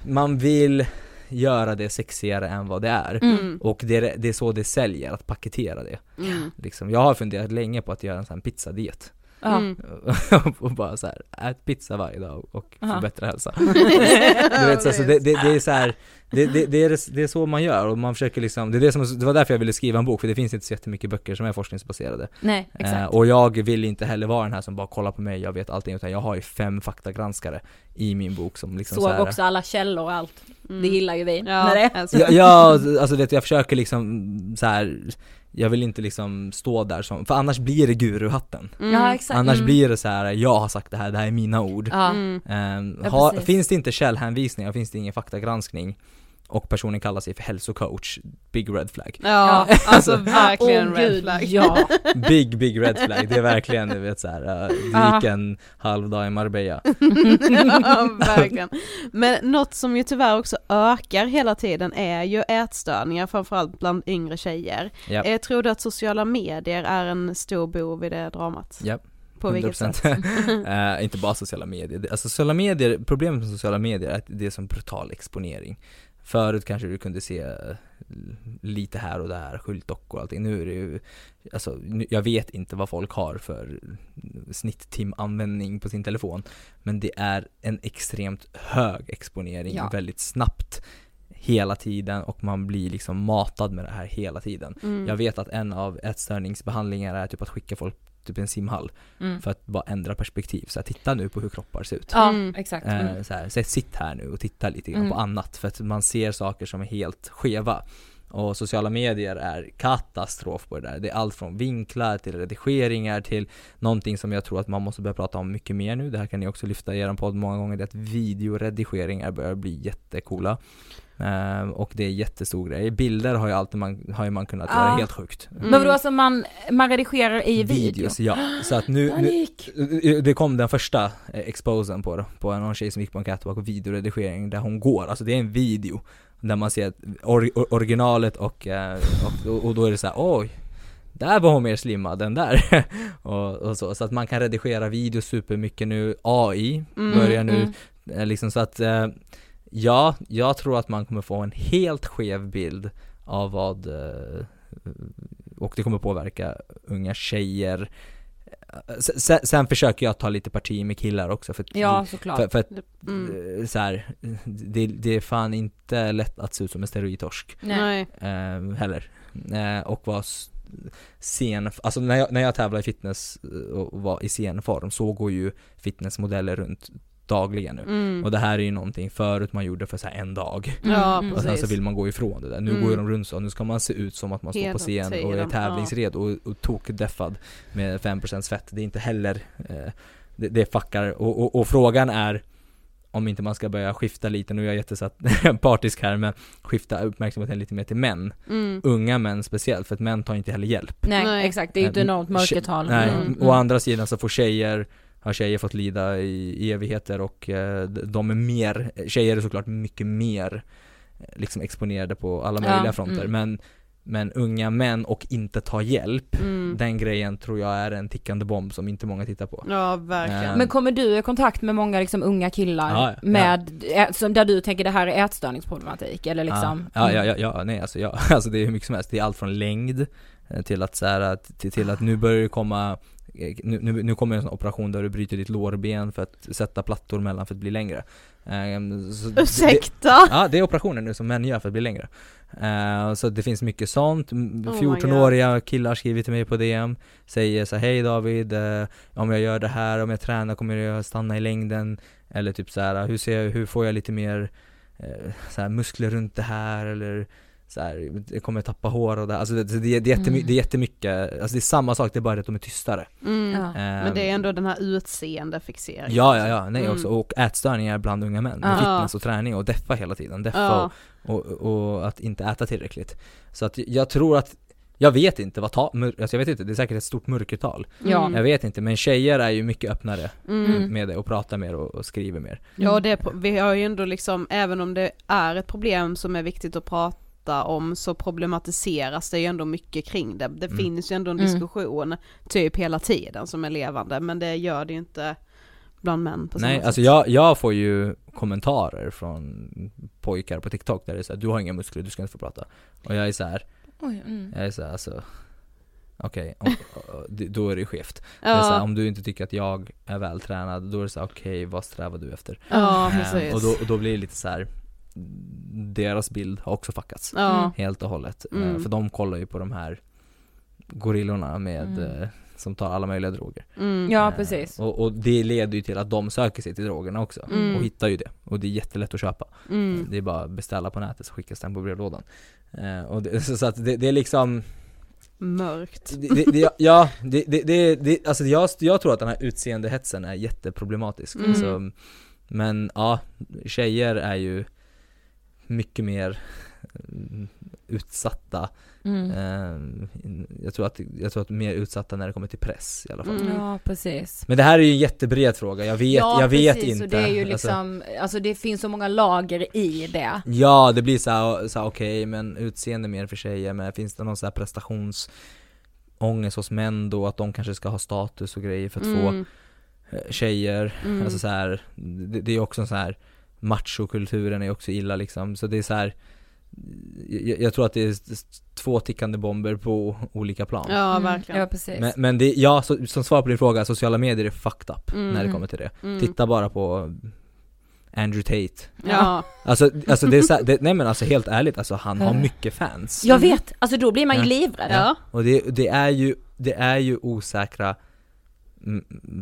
man vill göra det sexigare än vad det är. Mm. Och det är, det är så det säljer, att paketera det. Mm. Liksom. Jag har funderat länge på att göra en sån här pizzadiet. Mm. och bara så här, ät pizza varje dag och bättre hälsa. Du vet, så, så det, det, det är så här, det, det, det, är, det- är så man gör och man försöker liksom, det, är det, som, det var därför jag ville skriva en bok, för det finns inte så jättemycket böcker som är forskningsbaserade. Nej, exakt. Eh, och jag vill inte heller vara den här som bara kollar på mig, jag vet allting, utan jag har ju fem faktagranskare i min bok som liksom så Såg här, också alla källor och allt. Mm. Det gillar ju vi. Ja, När det. alltså. Ja, ja, alltså vet, jag försöker liksom så här. Jag vill inte liksom stå där som, för annars blir det guruhatten. Mm. Ja, exakt. Annars Mm. blir det så här: jag har sagt det här, det här är mina ord. Ja. Mm. Ehm, Ja, ha, precis. finns det inte källhänvisningar, finns det ingen faktagranskning och personen kallar sig för hälsocoach, big red flag. Ja, alltså verkligen Åh, red flag. Ja. Big, big red flag, det är verkligen du vet såhär, uh, det gick en halv dag i Marbella. ja, verkligen. Men något som ju tyvärr också ökar hela tiden är ju ätstörningar, framförallt bland yngre tjejer. Ja. Jag tror du att sociala medier är en stor bov i det dramat? Ja. På vilket 100%. sätt? Eh, inte bara sociala medier. Alltså sociala medier, problemet med sociala medier är att det är som brutal exponering. Förut kanske du kunde se eh, lite här och där, skyltdockor och allting. Nu är det ju, alltså jag vet inte vad folk har för snitttimanvändning på sin telefon. Men det är en extremt hög exponering Ja. väldigt snabbt hela tiden och man blir liksom matad med det här hela tiden. Mm. Jag vet att en av ätstörningsbehandlingar är typ att skicka folk typ en simhall Mm. för att bara ändra perspektiv. Så här, titta nu på hur kroppar ser ut. Ja, Mm. exakt. Eh, Mm. så här, så sitt här nu och titta lite grann Mm. på annat för att man ser saker som är helt skeva. Och sociala medier är katastrof på det där. Det är allt från vinklar till redigeringar till någonting som jag tror att man måste börja prata om mycket mer nu. Det här kan ni också lyfta i er podd många gånger. Det är att videoredigeringar börjar bli jättecoola. Eh, och det är jättestor grej. Bilder har ju alltid man, har ju man kunnat göra Ja. helt sjukt. Mm. Men vadå, alltså man, man redigerar i video? Videos, ja. Så att nu, nu, Panik! det kom den första eh, exposen på det, på någon tjej som gick på en catwalk och videoredigering där hon går, alltså det är en video där man ser or, or, originalet och, eh, och, och då är det så här: oj där var hon mer slimmad än där. Och, och så, så att man kan redigera video supermycket nu, AI Mm, börjar nu, mm. eh, liksom så att eh, Ja, jag tror att man kommer få en helt skev bild av vad och det kommer påverka unga tjejer Sen, sen försöker jag ta lite parti med killar också för, Ja, såklart. för, för att Mm. eh, så här, det, det är fan inte lätt att se ut som en steroidtorsk Nej. eh, heller. Eh, och vara s- scen, alltså när jag, när jag tävlar i fitness eh, och var i scenform så går ju fitnessmodeller runt dagligen nu. Mm. Och det här är ju någonting förut man gjorde för så här en dag. Ja, Mm. Och sen så vill man gå ifrån det där. Nu Mm. går de runt så, nu ska man se ut som att man står Hela på scen och är tävlingsredo och, och tokdeffad med 5% fett. Det är inte heller, eh, det, det fuckar. Och, och, och frågan är om inte man ska börja skifta lite, nu är jag jättesatt partisk här, men skifta uppmärksamheten lite mer till män. Mm. Unga män speciellt, för att män tar inte heller hjälp. Nej, Nej. exakt, det är ju ett Eh, enormt mörkertal. Nej, Mm, å andra sidan så får tjejer har tjejer fått lida i evigheter och eh, de är mer, tjejer är såklart mycket mer eh, liksom exponerade på alla Ja, möjliga fronter mm. men men unga män och inte ta hjälp, Mm. den grejen tror jag är en tickande bomb som inte många tittar på. Ja, verkligen. Eh, Men kommer du i kontakt med många liksom unga killar Ja, ja. med, som där du tänker det här är ätstörningsproblematik eller liksom? Ja, ja, ja, ja, nej alltså, ja, alltså det är hur mycket som helst, det är allt från längd till att så här, till, till att nu börjar det komma nu, nu, nu kommer en sån operation där du bryter ditt lårben för att sätta plattor mellan för att bli längre Ehm, så det- Ursäkta? Ja, det är operationer nu som män gör för att bli längre. Eh, så det finns mycket sånt. M- Oh my 14-åriga killar skriver till mig på DM, säger så hej David, eh, om jag gör det här, om jag tränar kommer jag stanna i längden? Eller typ så här, hur, ser jag, hur får jag lite mer eh, så här, muskler runt det här? Eller så här, jag kommer tappa hår och det, alltså det, det, det, är jättemy, Mm. det är jättemycket, alltså det är samma sak, det är bara att de är tystare. Mm. Ja. Men det är ändå den här utseendefixeringen. Ja, ja, ja, nej Mm. också, och ätstörningar bland unga män, med Ja. fitness och träning och deffa hela tiden, deffa Ja. och, och, och att inte äta tillräckligt. Så att jag tror att, jag vet inte vad ta, mör, alltså jag vet inte, det är säkert ett stort mörkertal. Ja. Mm. Jag vet inte, men tjejer är ju mycket öppnare Mm. med det och pratar mer och, och skriver mer. Ja, det, är pro- vi har ju ändå liksom, även om det är ett problem som är viktigt att prata om så problematiseras det ju ändå mycket kring det. Det Mm. finns ju ändå en Mm. diskussion typ hela tiden som är levande, men det gör det ju inte bland män på Nej, sätt. alltså jag, jag får ju kommentarer från pojkar på TikTok där det är såhär, du har inga muskler, du ska inte få prata. Och jag är så här, Oj, mm. jag är så här, alltså Okej, det- då är det skevt. Det så här, ja, om du inte tycker att jag är vältränad, då är det så här, okej, vad strävar du efter? ja, Eh, precis. och, då, och då blir det lite så här. Deras bild har också fuckats. ja. Helt och hållet. Eh, Mm. För de kollar ju på de här gorillorna med, Mm. eh, som tar alla möjliga droger. Mm. Ja, Eh, precis. Och, och det leder ju till att de söker sig till drogerna också. Mm. Och hittar ju det. Och det är jättelätt att köpa. Mm. Det är bara att beställa på nätet så skickas den på brevlådan. Och det, så, så att det, det är liksom Mörkt. det, det, det, ja, det, det, alltså jag, jag tror att den här utseendehetsen är jätteproblematisk. Mm. Alltså, men ja, tjejer är ju mycket mer mm, utsatta. Mm. Eh, jag, tror att, jag tror att mer utsatta när det kommer till press i alla fall. Mm. Ja, precis. Men det här är ju en jättebred fråga, jag vet, ja, jag vet precis, inte. och det är ju Alltså, liksom, alltså, det finns så många lager i det. Ja, det blir så här, så okej, men utseende mer för tjejer, men finns det någon så här prestationsångest hos män då, att de kanske ska ha status och grejer för att få Mm. eh, tjejer, Mm. alltså så här, det, det är också en så här machokulturen är också illa liksom, så det är så här jag, jag tror att det är två tickande bomber på olika plan. Ja, Mm. verkligen. Ja, precis. Men, men det, ja, så, som svar på din fråga, sociala medier är fucked up Mm. när det kommer till det. Mm. Titta bara på Andrew Tate. Ja. Alltså, alltså det är så här, det, nej men alltså helt ärligt, alltså han har Mm. mycket fans. Jag vet, alltså då blir man ju Ja. livrädd. Ja. Och det, det är ju, det är ju osäkra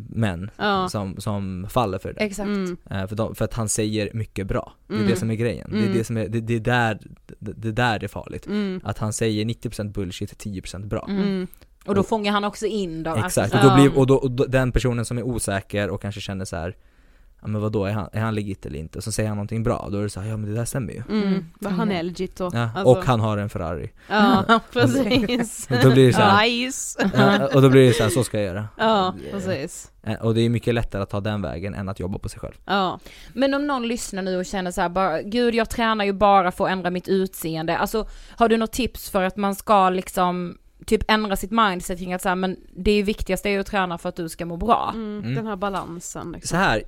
män Ja. som, som faller för det. Exakt. Mm. Eh, för, de, för att han säger mycket bra. Det är Mm. det som är grejen. Det är Mm. det som är, det, det är där, det, det är där det är farligt. Mm. Att han säger 90% bullshit, 10% bra. Mm. Mm. Och då fångar han också in dem. Exakt, Alltså, och, då blir, och, då, och då, den personen som är osäker och kanske känner så här. Ja men vadå, är han, är han legit eller inte? Och så säger han någonting bra, då är det så här, ja men det där stämmer ju. Mm. Mm. Vad Han är legit då. Ja, Alltså. Och han har en Ferrari. Ja, precis. Och då blir det så här, Nice. ja, och då blir det så här, så ska jag göra. Ja, precis. Eh, Och det är mycket lättare att ta den vägen än att jobba på sig själv. Ja. Men om någon lyssnar nu och känner så här, bara, gud jag tränar ju bara för att ändra mitt utseende. Alltså har du något tips för att man ska liksom typ ändra sitt mindset kring att så här, men det är ju viktigast är ju att träna för att du ska må bra. Mm. Mm. Den här balansen liksom. Så här,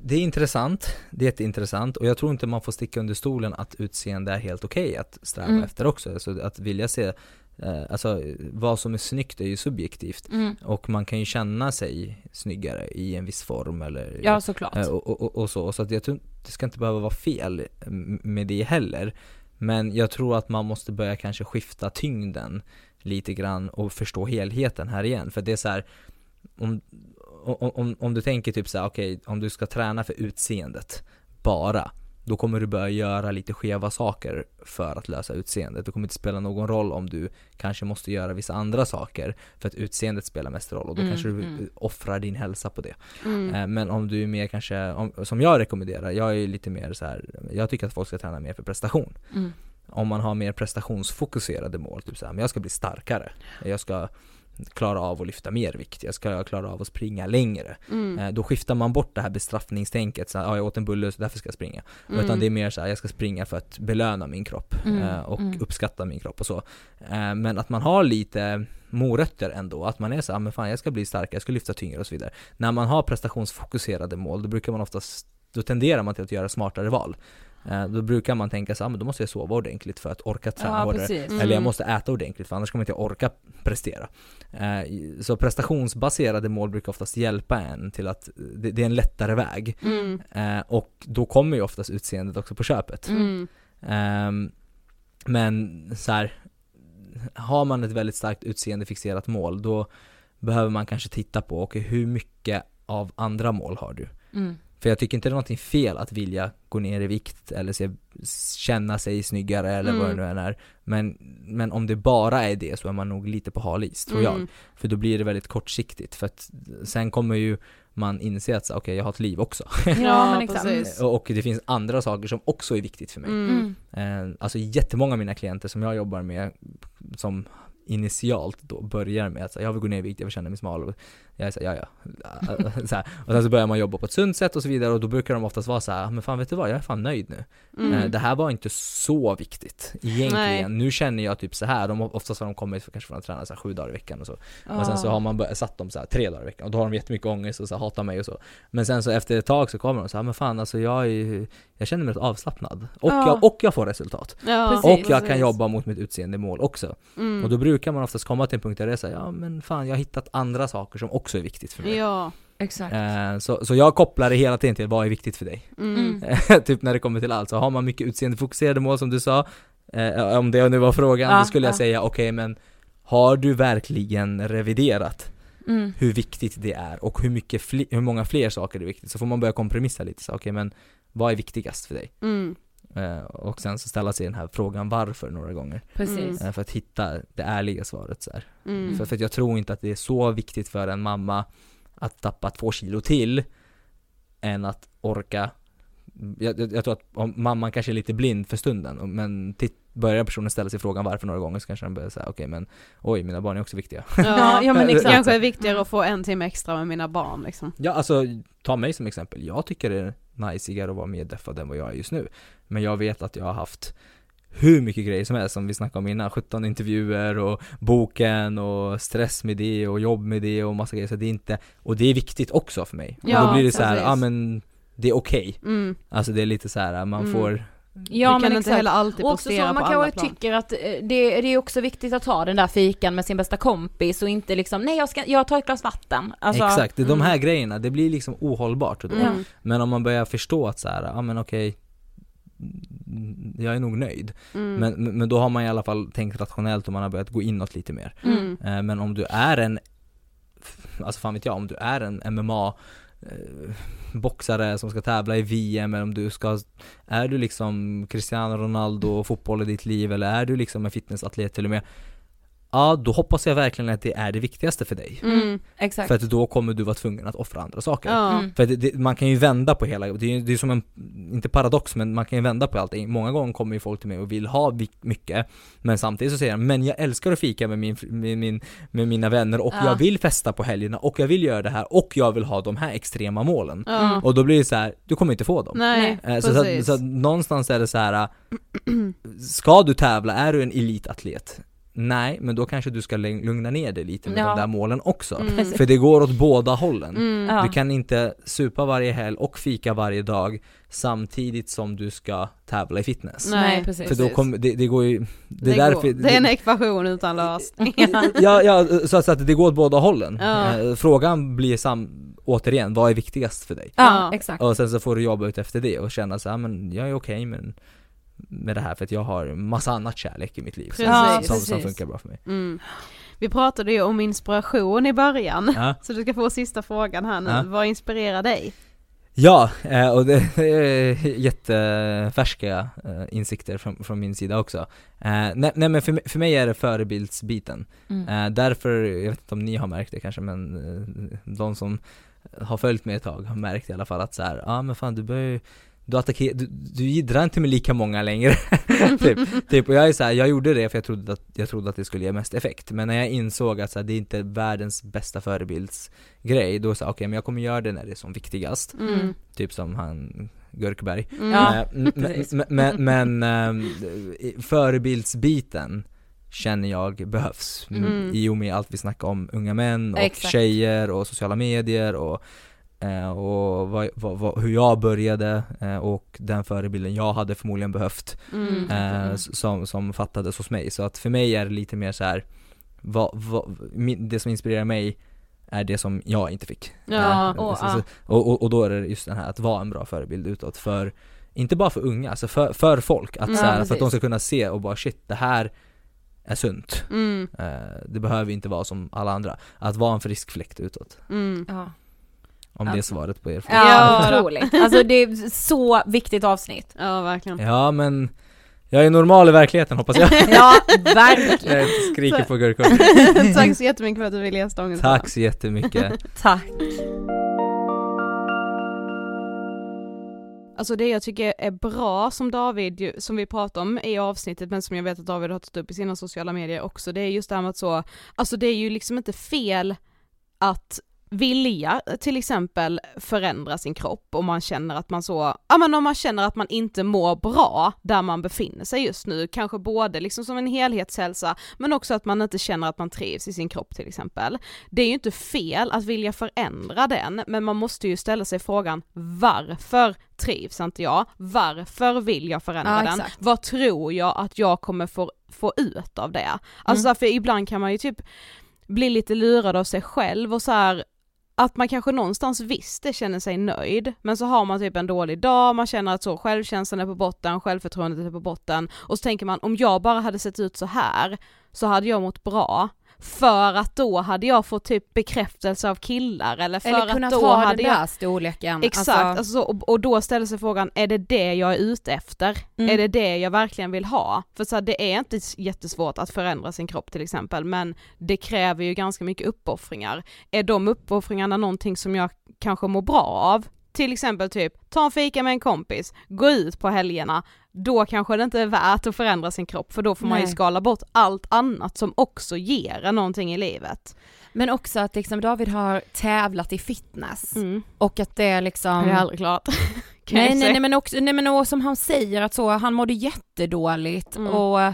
det är intressant, det är jätteintressant och jag tror inte man får sticka under stolen att utseende är helt okej att sträva Mm. efter också. Alltså att vilja se, eh, alltså vad som är snyggt är ju subjektivt Mm. och man kan ju känna sig snyggare i en viss form eller Ja, såklart. eh, och, och, och, så, så att jag tror det ska inte behöva vara fel m- med det heller. Men jag tror att man måste börja kanske skifta tyngden lite grann och förstå helheten här igen. För det är så här, om, om, om, du tänker typ så här, okej, om du ska träna för utseendet bara, då kommer du börja göra lite skeva saker för att lösa utseendet. Det kommer inte spela någon roll om du kanske måste göra vissa andra saker för att utseendet spelar mest roll och då Mm, kanske du mm. offrar din hälsa på det. Mm. Eh, Men om du är mer kanske, om, som jag rekommenderar, jag är lite mer så här, jag tycker att folk ska träna mer för prestation. Mm. Om man har mer prestationsfokuserade mål, typ så här, men jag ska bli starkare, jag ska klara av att lyfta mer vikt, jag ska klara av att springa längre. Mm. Eh, Då skiftar man bort det här bestraffningstänket, så här, ah, jag åt en bulle så därför ska jag springa. Mm. Utan det är mer så här, jag ska springa för att belöna min kropp Mm, eh, och mm. uppskatta min kropp och så. Eh, Men att man har lite morötter ändå, att man är så här, "Ah, men fan jag ska bli starkare, jag ska lyfta tyngre och så vidare. När man har prestationsfokuserade mål, då brukar man oftast, då tenderar man till att göra smartare val. Eh, Då brukar man tänka så här, "Ah, men då måste jag sova ordentligt för att orka träna Ja, hårdare. precis. Eller jag Mm. måste äta ordentligt för annars kommer inte jag orka prestera. Eh, Så prestationsbaserade mål brukar oftast hjälpa en till att det, är en lättare väg. Mm. Eh, Och då kommer ju oftast utseendet också på köpet. Mm. Ehm, men så här, har man ett väldigt starkt utseendefixerat mål då behöver man kanske titta på, okej hur mycket av andra mål har du? Mm. För jag tycker inte det är någonting fel att vilja gå ner i vikt eller se, känna sig snyggare eller vad det Mm. nu än är. Men, men om det bara är det så är man nog lite på hal is, tror jag. Mm. För då blir det väldigt kortsiktigt. För att sen kommer ju man inse att så, okej jag har ett liv också. Ja, men exakt. precis. och, och det finns andra saker som också är viktigt för mig. Mm. Mm. Eh, alltså jättemånga av mina klienter som jag jobbar med som initialt då börjar med att säga jag vill gå ner i vikt, jag vill känna mig smal och jag är såhär, ja ja. så här. Och sen så börjar man jobba på ett sunt sätt och så vidare och då brukar de oftast vara så här, men fan vet du vad, jag är fan nöjd nu. Mm. Eh, det här var inte så viktigt egentligen. Nej. Nu känner jag typ så här. De, oftast har de kommit för, kanske från att träna så här, sju dagar i veckan och så. Och sen så har man bör- satt dem så här, tre dagar i veckan och då har de jättemycket ångest och så här, hatar mig och så. Men sen så efter ett tag så kommer de så här, men fan alltså jag är ju- jag känner mig rätt avslappnad. Och, Ja. jag, och jag får resultat. Ja, Precis. och jag kan precis. jobba mot mitt utseendemål också. Mm. Och då brukar man oftast komma till en punkt där det är så här, ja men fan jag har hittat andra saker som också är viktigt för mig. Ja. Exakt. Eh, så, så jag kopplar det hela tiden till vad är viktigt för dig. Mm. typ när det kommer till allt, så har man mycket utseendefokuserade mål som du sa, eh, om det nu var frågan, Ja, då skulle jag ja. säga okej men har du verkligen reviderat Mm. hur viktigt det är och hur, mycket fli- hur många fler saker är viktigt? Så får man börja kompromissa lite, så okej men vad är viktigast för dig? Mm. Eh, och sen så ställa sig den här frågan varför några gånger, Precis. eh, för att hitta det ärliga svaret så här. Mm. För, för att jag tror inte att det är så viktigt för en mamma att tappa två kilo till än att orka jag, jag, jag tror att om mamman kanske är lite blind för stunden, men titt, börjar personen ställa sig frågan varför några gånger så kanske den börjar säga okej men oj mina barn är också viktiga. Ja, ja, men det exakt. kanske är viktigare att få en timme extra med mina barn liksom. Ja alltså, ta mig som exempel. Jag tycker det najsigare att vara mer deffad än vad jag är just nu. Men jag vet att jag har haft hur mycket grejer som helst som vi snackade om innan, 17 intervjuer och boken och stress med det och jobb med det och massa grejer så det är inte, och det är viktigt också för mig. Ja, och då blir det så här, ja men det är okej. Mm. Alltså det är lite så här, man Mm. får Ja vi men kan inte exakt. heller alltid Och också så, man kanske tycker att eh, det, det är också viktigt att ta den där fikan med sin bästa kompis och inte liksom, nej jag ska, jag tar ett glas vatten. Alltså, Exakt, är de mm. här grejerna, det blir liksom ohållbart då. Ja. Men om man börjar förstå att så här, ja men okej mm, jag är nog nöjd. Mm. Men, men då har man i alla fall tänkt rationellt och man har börjat gå inåt lite mer. Mm. Eh, Men om du är en, alltså fan vet jag, om du är en MMA Eh, boxare som ska tävla i VM eller om du ska, är du liksom Cristiano Ronaldo och fotboll i ditt liv eller är du liksom en fitnessatlet till och med? Ja, då hoppas jag verkligen att det är det viktigaste för dig. Mm. Exakt. För att då kommer du vara tvungen att offra andra saker. Ja. Mm. För det, det, man kan ju vända på hela, det är ju som en, inte paradox men man kan ju vända på allting. Många gånger kommer ju folk till mig och vill ha mycket Men samtidigt så säger de, men jag älskar att fika med, min, med, min, med mina vänner och Ja. jag vill festa på helgerna och jag vill göra det här och jag vill ha de här extrema målen. Ja. Och då blir det så här, du kommer inte få dem. Nej, Eh, Så, så, så att någonstans är det så här. ska du tävla, är du en elitatlet nej, men då kanske du ska lugn- lugna ner dig lite med Ja. de där målen också. Mm. För det går åt båda hållen. Mm. Ja. Du kan inte supa varje helg och fika varje dag samtidigt som du ska tävla i fitness. Nej, precis. För då kommer, det, det går ju, det, Det, är därför, går. det är en ekvation utan lösning. ja, ja, så, så att det går åt båda hållen. Ja. Eh, Frågan blir sam, återigen, vad är viktigast för dig? Ja, Ja. exakt. Och sen så får du jobba ut efter det och känna så här, men jag är okej men med det här för att jag har massa annat kärlek i mitt liv som, Precis. som, som Precis. funkar bra för mig. Mm. Vi pratade ju om inspiration i början, Ja, så du ska få sista frågan här nu. Ja. Vad inspirerar dig? ja eh, och det är jättefärska eh, insikter från, från min sida också. Eh, nej, nej men för, mig- för mig är det förebildsbiten. Mm. Därför, jag vet inte om ni har märkt det kanske men de som har följt mig ett tag har märkt i alla fall att så här, ja ah, men fan du börjar ju du attackerar, du, du jiddrar inte med lika många längre. typ, typ, och jag är så här, jag gjorde det för jag trodde att, jag trodde att det skulle ge mest effekt. Men när jag insåg att så här, det är inte världens bästa förebildsgrej, då sa jag okej men jag kommer göra det när det är som viktigast. Mm. Typ som han Gurkberg. Mm. Ja, Eh, precis. men, men, men ehm, förebildsbiten känner jag behövs Mm. i och med allt vi snackar om unga män och Exakt. tjejer och sociala medier och, och vad, vad, vad, hur jag började eh, och den förebilden jag hade förmodligen behövt Mm. eh, som, som fattades hos mig. Så att för mig är det lite mer så här vad, vad, min, det som inspirerar mig är det som jag inte fick. Ja, Eh, och, så, så, och, och, och då är det just den här att vara en bra förebild utåt för, inte bara för unga, alltså för, för folk. Att Ja, så här, för att de ska kunna se och bara shit, det här är sunt. Mm. Eh, det behöver inte vara som alla andra. Att vara en frisk fläkt utåt. Mm. Ja. Om det är svaret på er fråga. Ja, Ja. otroligt. Alltså det är så viktigt avsnitt. Ja, verkligen. Ja men, jag är normal i verkligheten hoppas jag. Ja, verkligen. jag skriker på gurkor. Tack så jättemycket för att du ville gästa Ångest Tack så jättemycket. Tack. Alltså det jag tycker är bra som David, som vi pratade om i avsnittet men som jag vet att David har tagit upp i sina sociala medier också, det är just det här med att så, alltså det är ju liksom inte fel att vilja till exempel förändra sin kropp om man känner att man så, ja men om man känner att man inte mår bra där man befinner sig just nu, kanske både liksom som en helhetshälsa men också att man inte känner att man trivs i sin kropp till exempel. Det är ju inte fel att vilja förändra den, men man måste ju ställa sig frågan varför trivs inte jag? Varför vill jag förändra Ja, den? Vad tror jag att jag kommer få, få ut av det? Alltså för ibland kan man ju typ bli lite lurad av sig själv och så här att man kanske någonstans visste känner sig nöjd, men så har man typ en dålig dag, man känner att så självkänslan är på botten, självförtroendet är på botten och så tänker man om jag bara hade sett ut så här så hade jag mått bra. För att då hade jag fått typ bekräftelse av killar eller för Eller att då ha hade den jag där storleken. Exakt, Alltså, alltså, så, och, och då ställer sig frågan, är det det jag är ute efter? Mm. Är det det jag verkligen vill ha? För så här, det är inte jättesvårt att förändra sin kropp till exempel, men det kräver ju ganska mycket uppoffringar. Är de uppoffringarna någonting som jag kanske mår bra av? Till exempel typ, ta en fika med en kompis, gå ut på helgerna, då kanske det inte är värt att förändra sin kropp för då får man ju skala bort allt annat som också ger en någonting i livet. Men också att liksom David har tävlat i fitness Mm. och att det är liksom Det är aldrig klart. Nej, nej, nej men också, nej men och som han säger att så, han mådde jättedåligt Mm. och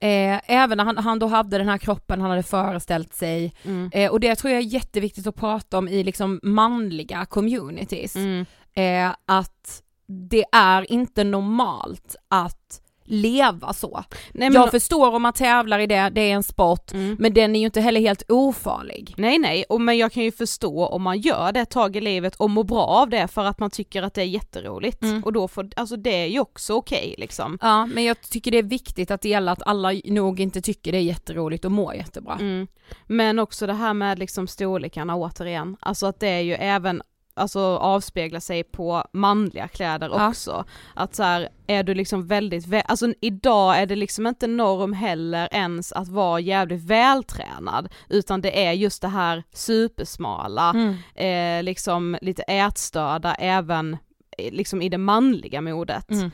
eh, även när han, han då hade den här kroppen han hade föreställt sig Mm. eh, och det tror jag är jätteviktigt att prata om i liksom manliga communities. Mm. Eh, att det är inte normalt att leva så. Nej, men, jag förstår om man tävlar i det, det är en sport, Mm. men den är ju inte heller helt ofarlig. Nej nej, och, men jag kan ju förstå om man gör det ett tag i livet och mår bra av det för att man tycker att det är jätteroligt. Mm. Och då får, alltså det är ju också okej liksom. Ja, men jag tycker det är viktigt att dela att alla nog inte tycker det är jätteroligt och mår jättebra. Mm. Men också det här med liksom storlekarna återigen, alltså att det är ju även Alltså avspeglar sig på manliga kläder Ja. också. Att så här, är du liksom väldigt, vä- alltså idag är det liksom inte norm heller ens att vara jävligt vältränad, utan det är just det här supersmala, Mm. eh, liksom lite ätstörda även eh, liksom i det manliga modet. Mm.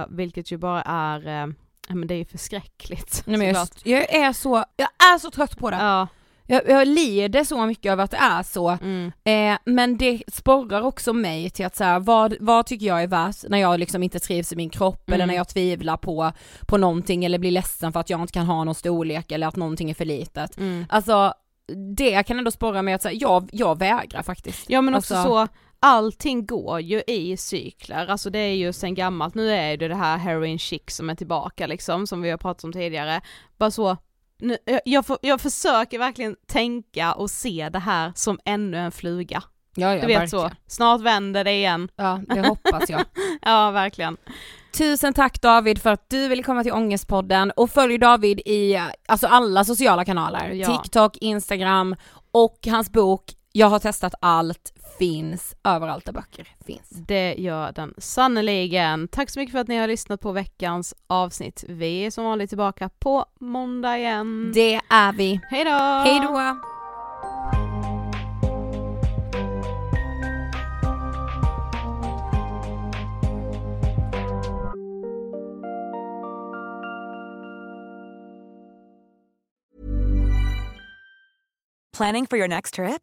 Eh, vilket ju bara är, eh, men det är ju förskräckligt. Nej, men jag, jag är så, jag är så trött på det. Ja, Jag, jag lider så mycket över att det är så, Mm. eh, men det sporrar också mig till att här, vad, vad tycker jag är värt när jag liksom inte trivs i min kropp eller Mm. när jag tvivlar på, på någonting eller blir ledsen för att jag inte kan ha någon storlek eller att någonting är för litet. Mm. Alltså det kan ändå sporra mig att säga, jag, jag vägrar faktiskt. Ja men också Alltså- så, allting går ju i cykler, alltså det är ju sen gammalt, nu är det det här heroin chic som är tillbaka liksom, som vi har pratat om tidigare. Bara så, nu, jag, jag, får, jag försöker verkligen tänka och se det här som ännu en fluga. Ja, ja, du vet verkligen. så, snart vänder det igen. Ja, det hoppas jag. ja, verkligen. Tusen tack David för att du ville komma till Ångestpodden och följ David i alltså alla sociala kanaler. Ja. TikTok, Instagram och hans bok Jag har testat allt finns överallt där böcker finns. Det gör den sannoliken. Tack så mycket för att ni har lyssnat på veckans avsnitt. Vi är som vanligt tillbaka på måndag igen. Det är vi. Hej då! Hej då! Planning for your next trip?